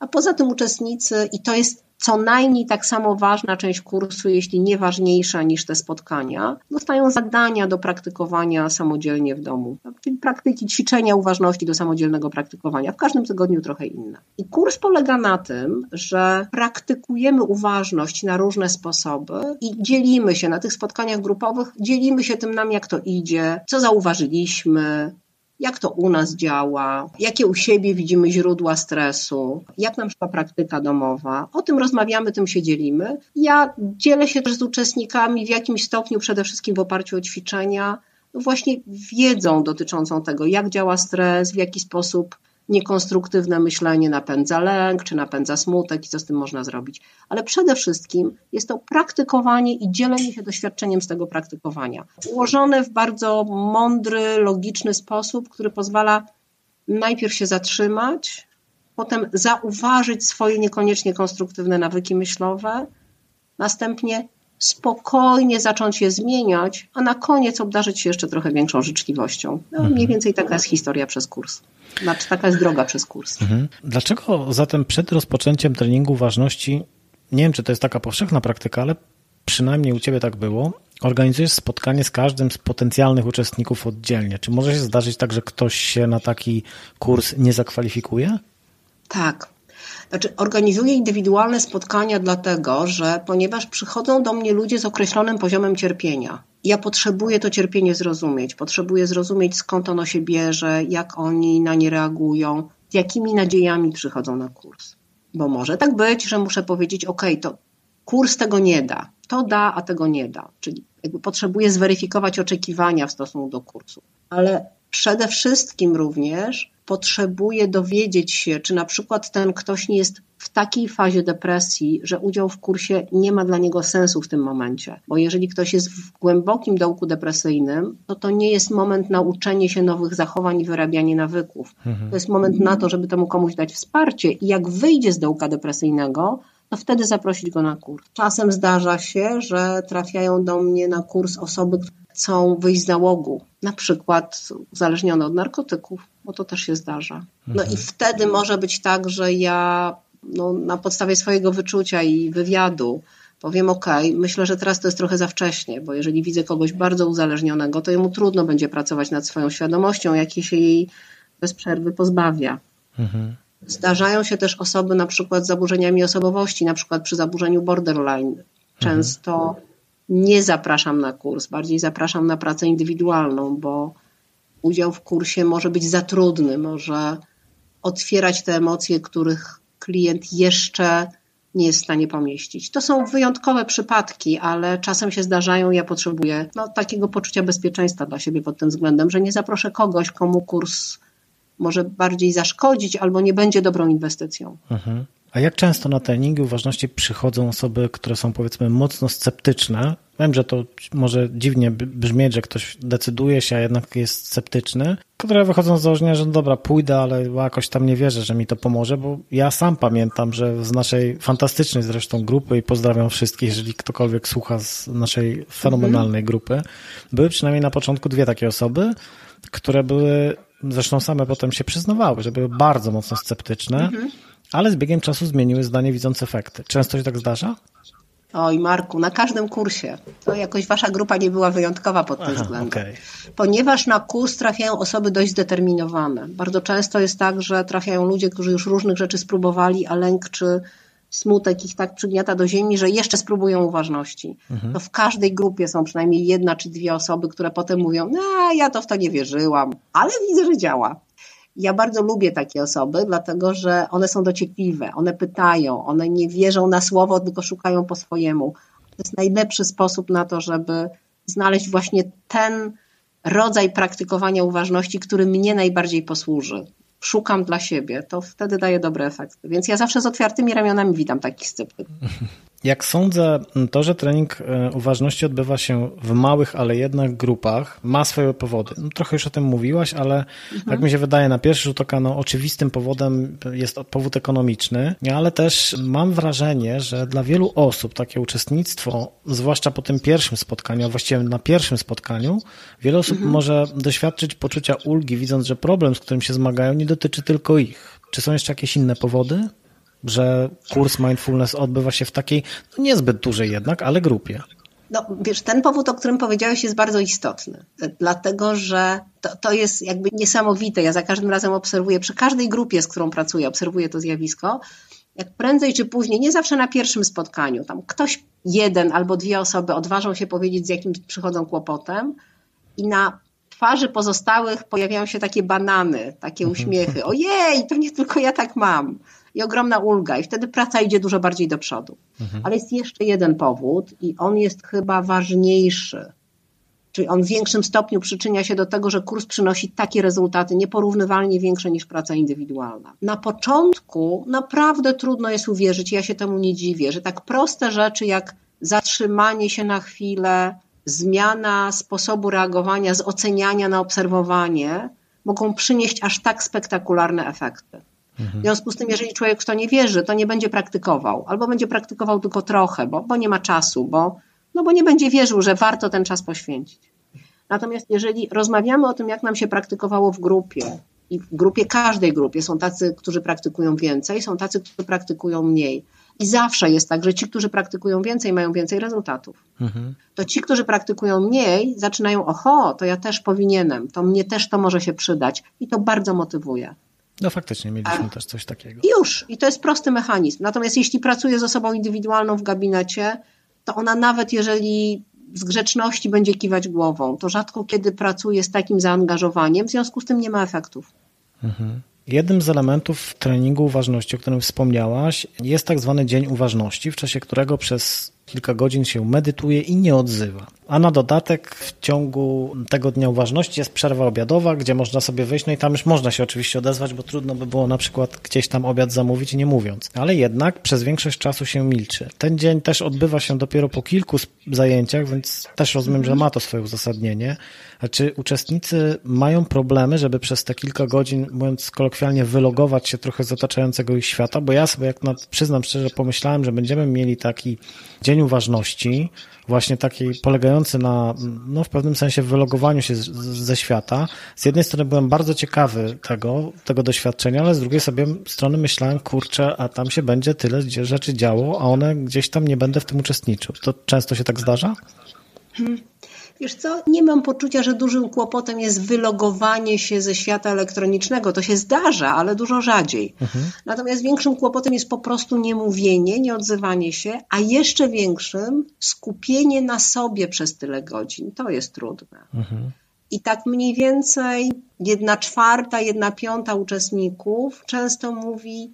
A poza tym uczestnicy, i to jest co najmniej tak samo ważna część kursu, jeśli nie ważniejsza niż te spotkania, dostają zadania do praktykowania samodzielnie w domu. Czyli praktyki, ćwiczenia uważności do samodzielnego praktykowania. W każdym tygodniu trochę inne. I kurs polega na tym, że praktykujemy uważność na różne sposoby i dzielimy się na tych spotkaniach grupowych, dzielimy się tym nam, jak to idzie, co zauważyliśmy, jak to u nas działa, jakie u siebie widzimy źródła stresu, jak nam szła praktyka domowa. O tym rozmawiamy, tym się dzielimy. Ja dzielę się też z uczestnikami w jakimś stopniu, przede wszystkim w oparciu o ćwiczenia, właśnie wiedzą dotyczącą tego, jak działa stres, w jaki sposób niekonstruktywne myślenie napędza lęk, czy napędza smutek i co z tym można zrobić. Ale przede wszystkim jest to praktykowanie i dzielenie się doświadczeniem z tego praktykowania. Ułożone w bardzo mądry, logiczny sposób, który pozwala najpierw się zatrzymać, potem zauważyć swoje niekoniecznie konstruktywne nawyki myślowe, następnie spokojnie zacząć je zmieniać, a na koniec obdarzyć się jeszcze trochę większą życzliwością. No, mniej mhm. więcej taka jest historia przez kurs. Znaczy, taka jest droga przez kurs. Mhm. Dlaczego zatem przed rozpoczęciem treningu ważności, nie wiem, czy to jest taka powszechna praktyka, ale przynajmniej u Ciebie tak było, organizujesz spotkanie z każdym z potencjalnych uczestników oddzielnie. Czy może się zdarzyć tak, że ktoś się na taki kurs nie zakwalifikuje? Tak, znaczy, organizuję indywidualne spotkania dlatego, że ponieważ przychodzą do mnie ludzie z określonym poziomem cierpienia, ja potrzebuję to cierpienie zrozumieć, potrzebuję zrozumieć skąd ono się bierze, jak oni na nie reagują, z jakimi nadziejami przychodzą na kurs. Bo może tak być, że muszę powiedzieć, ok, to kurs tego nie da, to da, a tego nie da. Czyli jakby potrzebuję zweryfikować oczekiwania w stosunku do kursu. Ale przede wszystkim również potrzebuje dowiedzieć się, czy na przykład ten ktoś nie jest w takiej fazie depresji, że udział w kursie nie ma dla niego sensu w tym momencie. Bo jeżeli ktoś jest w głębokim dołku depresyjnym, to to nie jest moment na uczenie się nowych zachowań i wyrabianie nawyków. Mhm. To jest moment na to, żeby temu komuś dać wsparcie i jak wyjdzie z dołka depresyjnego, to wtedy zaprosić go na kurs. Czasem zdarza się, że trafiają do mnie na kurs osoby, które chcą wyjść z załogu, na przykład uzależnione od narkotyków, bo to też się zdarza. No mhm. i wtedy może być tak, że ja no, na podstawie swojego wyczucia i wywiadu powiem, ok, myślę, że teraz to jest trochę za wcześnie, bo jeżeli widzę kogoś bardzo uzależnionego, to jemu trudno będzie pracować nad swoją świadomością, jakiej się jej bez przerwy pozbawia. Mhm. Zdarzają się też osoby na przykład z zaburzeniami osobowości, na przykład przy zaburzeniu borderline. Często nie zapraszam na kurs, bardziej zapraszam na pracę indywidualną, bo udział w kursie może być za trudny, może otwierać te emocje, których klient jeszcze nie jest w stanie pomieścić. To są wyjątkowe przypadki, ale czasem się zdarzają. Ja potrzebuję no, takiego poczucia bezpieczeństwa dla siebie pod tym względem, że nie zaproszę kogoś, komu kurs może bardziej zaszkodzić albo nie będzie dobrą inwestycją. Mhm. A jak często na treningi uważności przychodzą osoby, które są powiedzmy mocno sceptyczne? Wiem, że to może dziwnie brzmieć, że ktoś decyduje się, a jednak jest sceptyczny, które wychodzą z założenia, że no dobra, pójdę, ale jakoś tam nie wierzę, że mi to pomoże, bo ja sam pamiętam, że z naszej fantastycznej zresztą grupy i pozdrawiam wszystkich, jeżeli ktokolwiek słucha z naszej fenomenalnej grupy, były przynajmniej na początku dwie takie osoby, które były, zresztą same potem się przyznawały, że były bardzo mocno sceptyczne, mhm ale z biegiem czasu zmieniły zdanie widząc efekty. Często się tak zdarza? Oj, Marku, na każdym kursie. To jakoś wasza grupa nie była wyjątkowa pod tym Aha, względem. Okay. Ponieważ na kurs trafiają osoby dość zdeterminowane. Bardzo często jest tak, że trafiają ludzie, którzy już różnych rzeczy spróbowali, a lęk czy smutek ich tak przygniata do ziemi, że jeszcze spróbują uważności. Mhm. To w każdej grupie są przynajmniej jedna czy dwie osoby, które potem mówią, no ja to w to nie wierzyłam, ale widzę, że działa. Ja bardzo lubię takie osoby, dlatego że one są dociekliwe, one pytają, one nie wierzą na słowo, tylko szukają po swojemu. To jest najlepszy sposób na to, żeby znaleźć właśnie ten rodzaj praktykowania uważności, który mnie najbardziej posłuży. Szukam dla siebie, to wtedy daje dobre efekty. Więc ja zawsze z otwartymi ramionami witam takich sceptyków. Jak sądzę, to, że trening e, uważności odbywa się w małych, ale jednak grupach, ma swoje powody. No, trochę już o tym mówiłaś, ale mhm. jak mi się wydaje, na pierwszy rzut oka no, oczywistym powodem jest powód ekonomiczny, ale też mam wrażenie, że dla wielu osób takie uczestnictwo, zwłaszcza po tym pierwszym spotkaniu, a właściwie na pierwszym spotkaniu, wiele osób mhm. może doświadczyć poczucia ulgi, widząc, że problem, z którym się zmagają, nie dotyczy tylko ich. Czy są jeszcze jakieś inne powody? Że kurs mindfulness odbywa się w takiej no niezbyt dużej jednak, ale grupie. No, wiesz, ten powód, o którym powiedziałeś, jest bardzo istotny, dlatego że to, to jest jakby niesamowite. Ja za każdym razem obserwuję, przy każdej grupie, z którą pracuję, obserwuję to zjawisko, jak prędzej czy później, nie zawsze na pierwszym spotkaniu, tam ktoś jeden albo dwie osoby odważą się powiedzieć, z jakim przychodzą kłopotem, i na twarzy pozostałych pojawiają się takie banany, takie mhm. uśmiechy. Ojej, to nie tylko ja tak mam i ogromna ulga, i wtedy praca idzie dużo bardziej do przodu. Mhm. Ale jest jeszcze jeden powód, i on jest chyba ważniejszy. Czyli on w większym stopniu przyczynia się do tego, że kurs przynosi takie rezultaty nieporównywalnie większe niż praca indywidualna. Na początku naprawdę trudno jest uwierzyć, ja się temu nie dziwię, że tak proste rzeczy jak zatrzymanie się na chwilę, zmiana sposobu reagowania z oceniania na obserwowanie mogą przynieść aż tak spektakularne efekty. W związku z tym, jeżeli człowiek w to nie wierzy, to nie będzie praktykował, albo będzie praktykował tylko trochę, bo, bo nie ma czasu, bo, no bo nie będzie wierzył, że warto ten czas poświęcić. Natomiast jeżeli rozmawiamy o tym, jak nam się praktykowało w grupie, i w grupie, każdej grupie są tacy, którzy praktykują więcej, są tacy, którzy praktykują mniej. I zawsze jest tak, że ci, którzy praktykują więcej, mają więcej rezultatów. Mhm. To ci, którzy praktykują mniej, zaczynają, oho, to ja też powinienem, to mnie też to może się przydać. I to bardzo motywuje. No faktycznie mieliśmy A, też coś takiego. Już, i to jest prosty mechanizm. Natomiast jeśli pracuje z osobą indywidualną w gabinecie, to ona nawet jeżeli z grzeczności będzie kiwać głową, to rzadko kiedy pracuje z takim zaangażowaniem, w związku z tym nie ma efektów. Mhm. Jednym z elementów treningu uważności, o którym wspomniałaś, jest tak zwany dzień uważności, w czasie którego przez kilka godzin się medytuje i nie odzywa. A na dodatek w ciągu tego dnia uważności jest przerwa obiadowa, gdzie można sobie wyjść, no i tam już można się oczywiście odezwać, bo trudno by było na przykład gdzieś tam obiad zamówić nie mówiąc. Ale jednak przez większość czasu się milczy. Ten dzień też odbywa się dopiero po kilku zajęciach, więc też rozumiem, że ma to swoje uzasadnienie. Czy uczestnicy mają problemy, żeby przez te kilka godzin, mówiąc kolokwialnie, wylogować się trochę z otaczającego ich świata? Bo ja sobie, jak na, przyznam szczerze, pomyślałem, że będziemy mieli taki dzień uważności, właśnie taki polegający na, no w pewnym sensie wylogowaniu się z, ze świata. Z jednej strony byłem bardzo ciekawy tego, tego doświadczenia, ale z drugiej sobie strony myślałem, kurczę, a tam się będzie tyle rzeczy działo, a one gdzieś tam nie będę w tym uczestniczył. To często się tak zdarza? Hmm. Wiesz co, nie mam poczucia, że dużym kłopotem jest wylogowanie się ze świata elektronicznego. To się zdarza, ale dużo rzadziej. Mhm. Natomiast większym kłopotem jest po prostu niemówienie, nieodzywanie się, a jeszcze większym skupienie na sobie przez tyle godzin. To jest trudne. Mhm. I tak mniej więcej jedna czwarta, jedna piąta uczestników często mówi,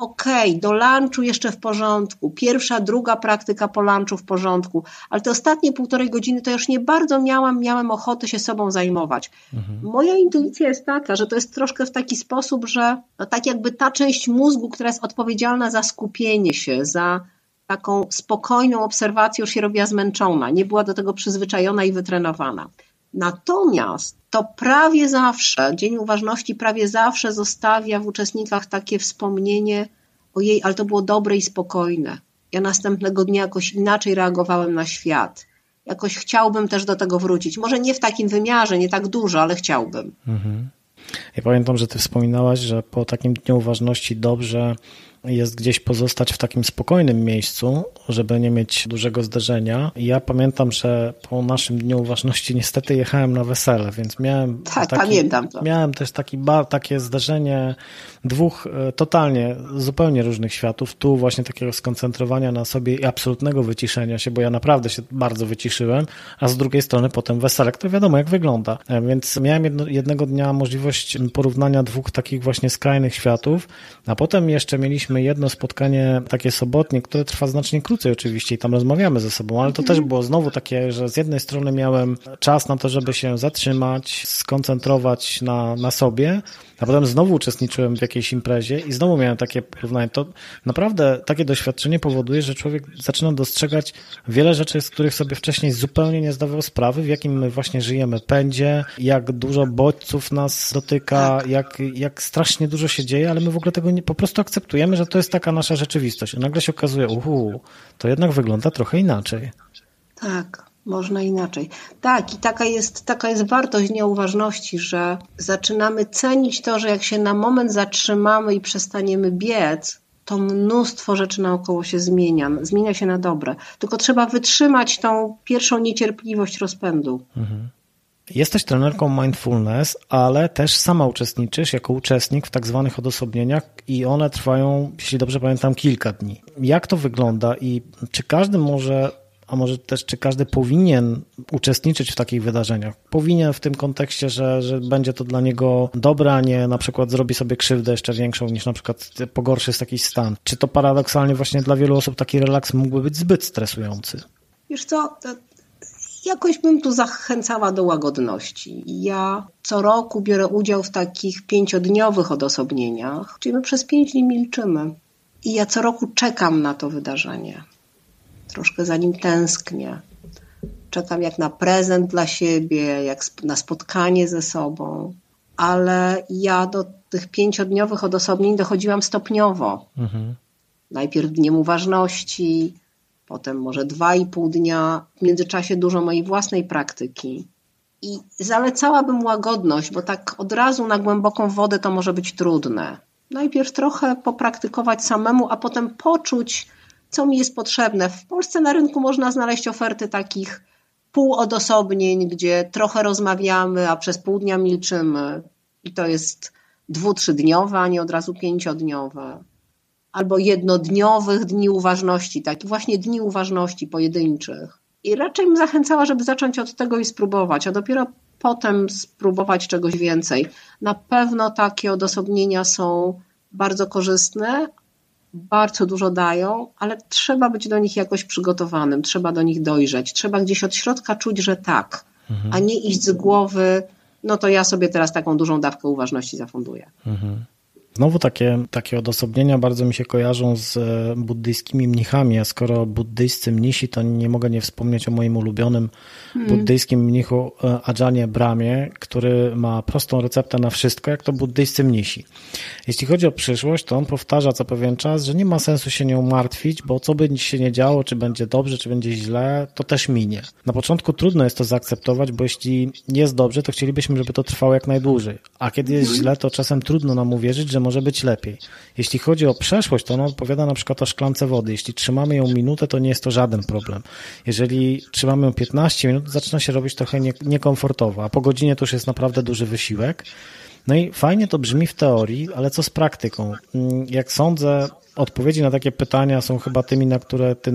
okej, okay, do lunchu jeszcze w porządku, pierwsza, druga praktyka po lunchu w porządku, ale te ostatnie półtorej godziny to już nie bardzo miałam, miałem ochotę się sobą zajmować. Mhm. Moja intuicja jest taka, że to jest troszkę w taki sposób, że no tak jakby ta część mózgu, która jest odpowiedzialna za skupienie się, za taką spokojną obserwację już się robiła zmęczona, nie była do tego przyzwyczajona i wytrenowana. Natomiast to prawie zawsze, Dzień Uważności prawie zawsze zostawia w uczestnikach takie wspomnienie, ojej, ale to było dobre i spokojne. Ja następnego dnia jakoś inaczej reagowałem na świat. Jakoś chciałbym też do tego wrócić. Może nie w takim wymiarze, nie tak dużo, ale chciałbym. Mhm. Ja pamiętam, że ty wspominałaś, że po takim dniu uważności dobrze jest gdzieś pozostać w takim spokojnym miejscu, żeby nie mieć dużego zderzenia. I ja pamiętam, że po naszym dniu uważności niestety jechałem na wesele, więc miałem. Tak, taki, pamiętam to. Miałem też taki bar, takie zderzenie dwóch e, totalnie, zupełnie różnych światów. Tu właśnie takiego skoncentrowania na sobie i absolutnego wyciszenia się, bo ja naprawdę się bardzo wyciszyłem, a z drugiej strony potem wesele, które wiadomo jak wygląda. E, więc miałem jedno, jednego dnia możliwość porównania dwóch takich właśnie skrajnych światów, a potem jeszcze mieliśmy jedno spotkanie takie sobotnie, które trwa znacznie krócej oczywiście i tam rozmawiamy ze sobą, ale to też było znowu takie, że z jednej strony miałem czas na to, żeby się zatrzymać, skoncentrować na, na sobie, a potem znowu uczestniczyłem w jakiejś imprezie i znowu miałem takie porównanie. To naprawdę takie doświadczenie powoduje, że człowiek zaczyna dostrzegać wiele rzeczy, z których sobie wcześniej zupełnie nie zdawał sprawy, w jakim my właśnie żyjemy pędzie, jak dużo bodźców nas dotyka, tak. jak, jak strasznie dużo się dzieje, ale my w ogóle tego nie, po prostu akceptujemy, że to jest taka nasza rzeczywistość. I nagle się okazuje, uhu, to jednak wygląda trochę inaczej. Tak można inaczej. Tak, i taka jest, taka jest wartość nieuważności, że zaczynamy cenić to, że jak się na moment zatrzymamy i przestaniemy biec, to mnóstwo rzeczy naokoło się zmienia, zmienia się na dobre. Tylko trzeba wytrzymać tą pierwszą niecierpliwość rozpędu. Mhm. Jesteś trenerką mindfulness, ale też sama uczestniczysz jako uczestnik w tak zwanych odosobnieniach i one trwają, jeśli dobrze pamiętam, kilka dni. Jak to wygląda i czy każdy może a może też czy każdy powinien uczestniczyć w takich wydarzeniach? Powinien w tym kontekście, że, że będzie to dla niego dobre, a nie na przykład zrobi sobie krzywdę jeszcze większą niż na przykład pogorszy jest jakiś stan. Czy to paradoksalnie właśnie dla wielu osób taki relaks mógłby być zbyt stresujący? Wiesz co, jakoś bym tu zachęcała do łagodności. Ja co roku biorę udział w takich pięciodniowych odosobnieniach, czyli my przez pięć dni milczymy. I ja co roku czekam na to wydarzenie troszkę za nim tęsknię. Czekam jak na prezent dla siebie, jak na spotkanie ze sobą, ale ja do tych pięciodniowych odosobnień dochodziłam stopniowo. Mhm. Najpierw dniem uważności, potem może dwa i pół dnia, w międzyczasie dużo mojej własnej praktyki. I zalecałabym łagodność, bo tak od razu na głęboką wodę to może być trudne. Najpierw trochę popraktykować samemu, a potem poczuć, co mi jest potrzebne. W Polsce na rynku można znaleźć oferty takich półodosobnień, gdzie trochę rozmawiamy, a przez pół dnia milczymy. I to jest dwu, trzydniowe, a nie od razu pięciodniowe. Albo jednodniowych dni uważności, takich właśnie dni uważności pojedynczych. I raczej bym zachęcała, żeby zacząć od tego i spróbować, a dopiero potem spróbować czegoś więcej. Na pewno takie odosobnienia są bardzo korzystne, bardzo dużo dają, ale trzeba być do nich jakoś przygotowanym, trzeba do nich dojrzeć, trzeba gdzieś od środka czuć, że tak, mhm. a nie iść z głowy, no to ja sobie teraz taką dużą dawkę uważności zafunduję. Mhm. Znowu takie, takie odosobnienia bardzo mi się kojarzą z e, buddyjskimi mnichami, a skoro buddyjscy mnisi, to nie mogę nie wspomnieć o moim ulubionym hmm. buddyjskim mnichu e, Ajanie Bramie, który ma prostą receptę na wszystko, jak to buddyjscy mnisi. Jeśli chodzi o przyszłość, to on powtarza co pewien czas, że nie ma sensu się nią martwić, bo co by się nie działo, czy będzie dobrze, czy będzie źle, to też minie. Na początku trudno jest to zaakceptować, bo jeśli jest dobrze, to chcielibyśmy, żeby to trwało jak najdłużej, a kiedy jest hmm. źle, to czasem trudno nam uwierzyć, że że może być lepiej. Jeśli chodzi o przeszłość, to ona odpowiada na przykład o szklance wody. Jeśli trzymamy ją minutę, to nie jest to żaden problem. Jeżeli trzymamy ją 15 minut, zaczyna się robić trochę nie, niekomfortowo, a po godzinie to już jest naprawdę duży wysiłek. No i fajnie to brzmi w teorii, ale co z praktyką? Mm, jak sądzę, odpowiedzi na takie pytania są chyba tymi, na które ty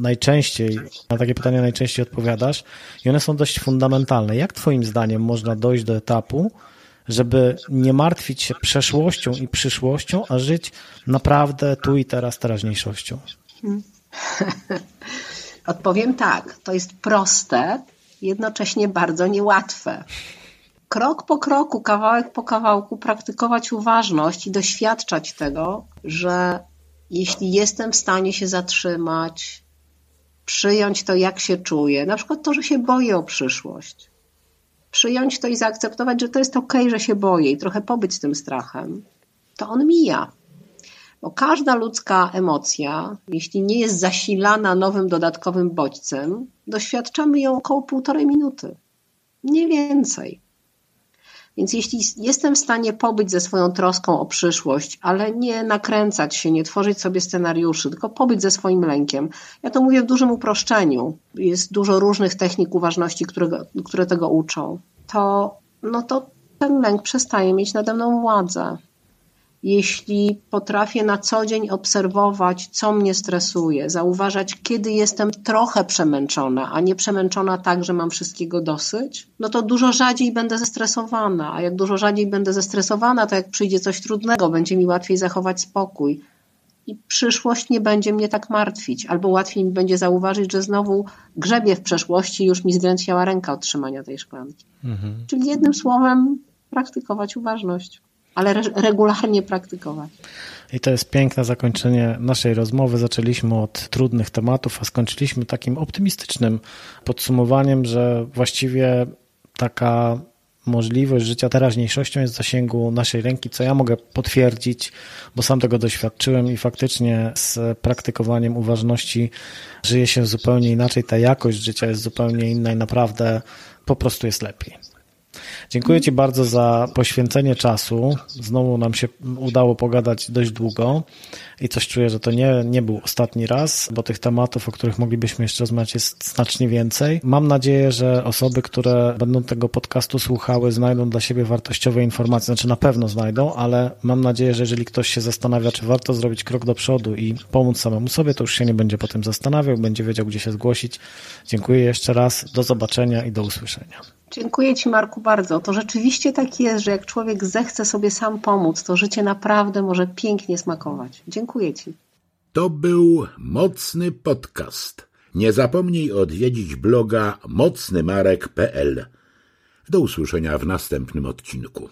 najczęściej, na takie pytania najczęściej odpowiadasz i one są dość fundamentalne. Jak twoim zdaniem można dojść do etapu, żeby nie martwić się przeszłością i przyszłością, a żyć naprawdę tu i teraz teraźniejszością? [laughs] Odpowiem tak. To jest proste, jednocześnie bardzo niełatwe. Krok po kroku, kawałek po kawałku praktykować uważność i doświadczać tego, że jeśli jestem w stanie się zatrzymać, przyjąć to, jak się czuję, na przykład to, że się boję o przyszłość, przyjąć to i zaakceptować, że to jest ok, że się boję i trochę pobyć tym strachem, to on mija. Bo każda ludzka emocja, jeśli nie jest zasilana nowym dodatkowym bodźcem, doświadczamy ją około półtorej minuty. Nie więcej. Więc jeśli jestem w stanie pobyć ze swoją troską o przyszłość, ale nie nakręcać się, nie tworzyć sobie scenariuszy, tylko pobyć ze swoim lękiem, ja to mówię w dużym uproszczeniu, jest dużo różnych technik uważności, które, które tego uczą, to, no to ten lęk przestaje mieć nade mną władzę jeśli potrafię na co dzień obserwować, co mnie stresuje, zauważać, kiedy jestem trochę przemęczona, a nie przemęczona tak, że mam wszystkiego dosyć, no to dużo rzadziej będę zestresowana. A jak dużo rzadziej będę zestresowana, to jak przyjdzie coś trudnego, będzie mi łatwiej zachować spokój. I przyszłość nie będzie mnie tak martwić, albo łatwiej mi będzie zauważyć, że znowu grzebie w przeszłości i już mi zdrętwiała ręka od trzymania tej szklanki. Mhm. Czyli jednym słowem praktykować uważność ale re regularnie praktykować. I to jest piękne zakończenie naszej rozmowy. Zaczęliśmy od trudnych tematów, a skończyliśmy takim optymistycznym podsumowaniem, że właściwie taka możliwość życia teraźniejszością jest w zasięgu naszej ręki, co ja mogę potwierdzić, bo sam tego doświadczyłem i faktycznie z praktykowaniem uważności żyje się zupełnie inaczej, ta jakość życia jest zupełnie inna i naprawdę po prostu jest lepiej. Dziękuję Ci bardzo za poświęcenie czasu. Znowu nam się udało pogadać dość długo i coś czuję, że to nie, nie był ostatni raz, bo tych tematów, o których moglibyśmy jeszcze rozmawiać, jest znacznie więcej. Mam nadzieję, że osoby, które będą tego podcastu słuchały, znajdą dla siebie wartościowe informacje. Znaczy na pewno znajdą, ale mam nadzieję, że jeżeli ktoś się zastanawia, czy warto zrobić krok do przodu i pomóc samemu sobie, to już się nie będzie potem zastanawiał, będzie wiedział, gdzie się zgłosić. Dziękuję jeszcze raz. Do zobaczenia i do usłyszenia. Dziękuję Ci, Marku, bardzo. To rzeczywiście tak jest, że jak człowiek zechce sobie sam pomóc, to życie naprawdę może pięknie smakować. Dziękuję Ci. To był mocny podcast. Nie zapomnij odwiedzić bloga mocnymarek.pl. Do usłyszenia w następnym odcinku.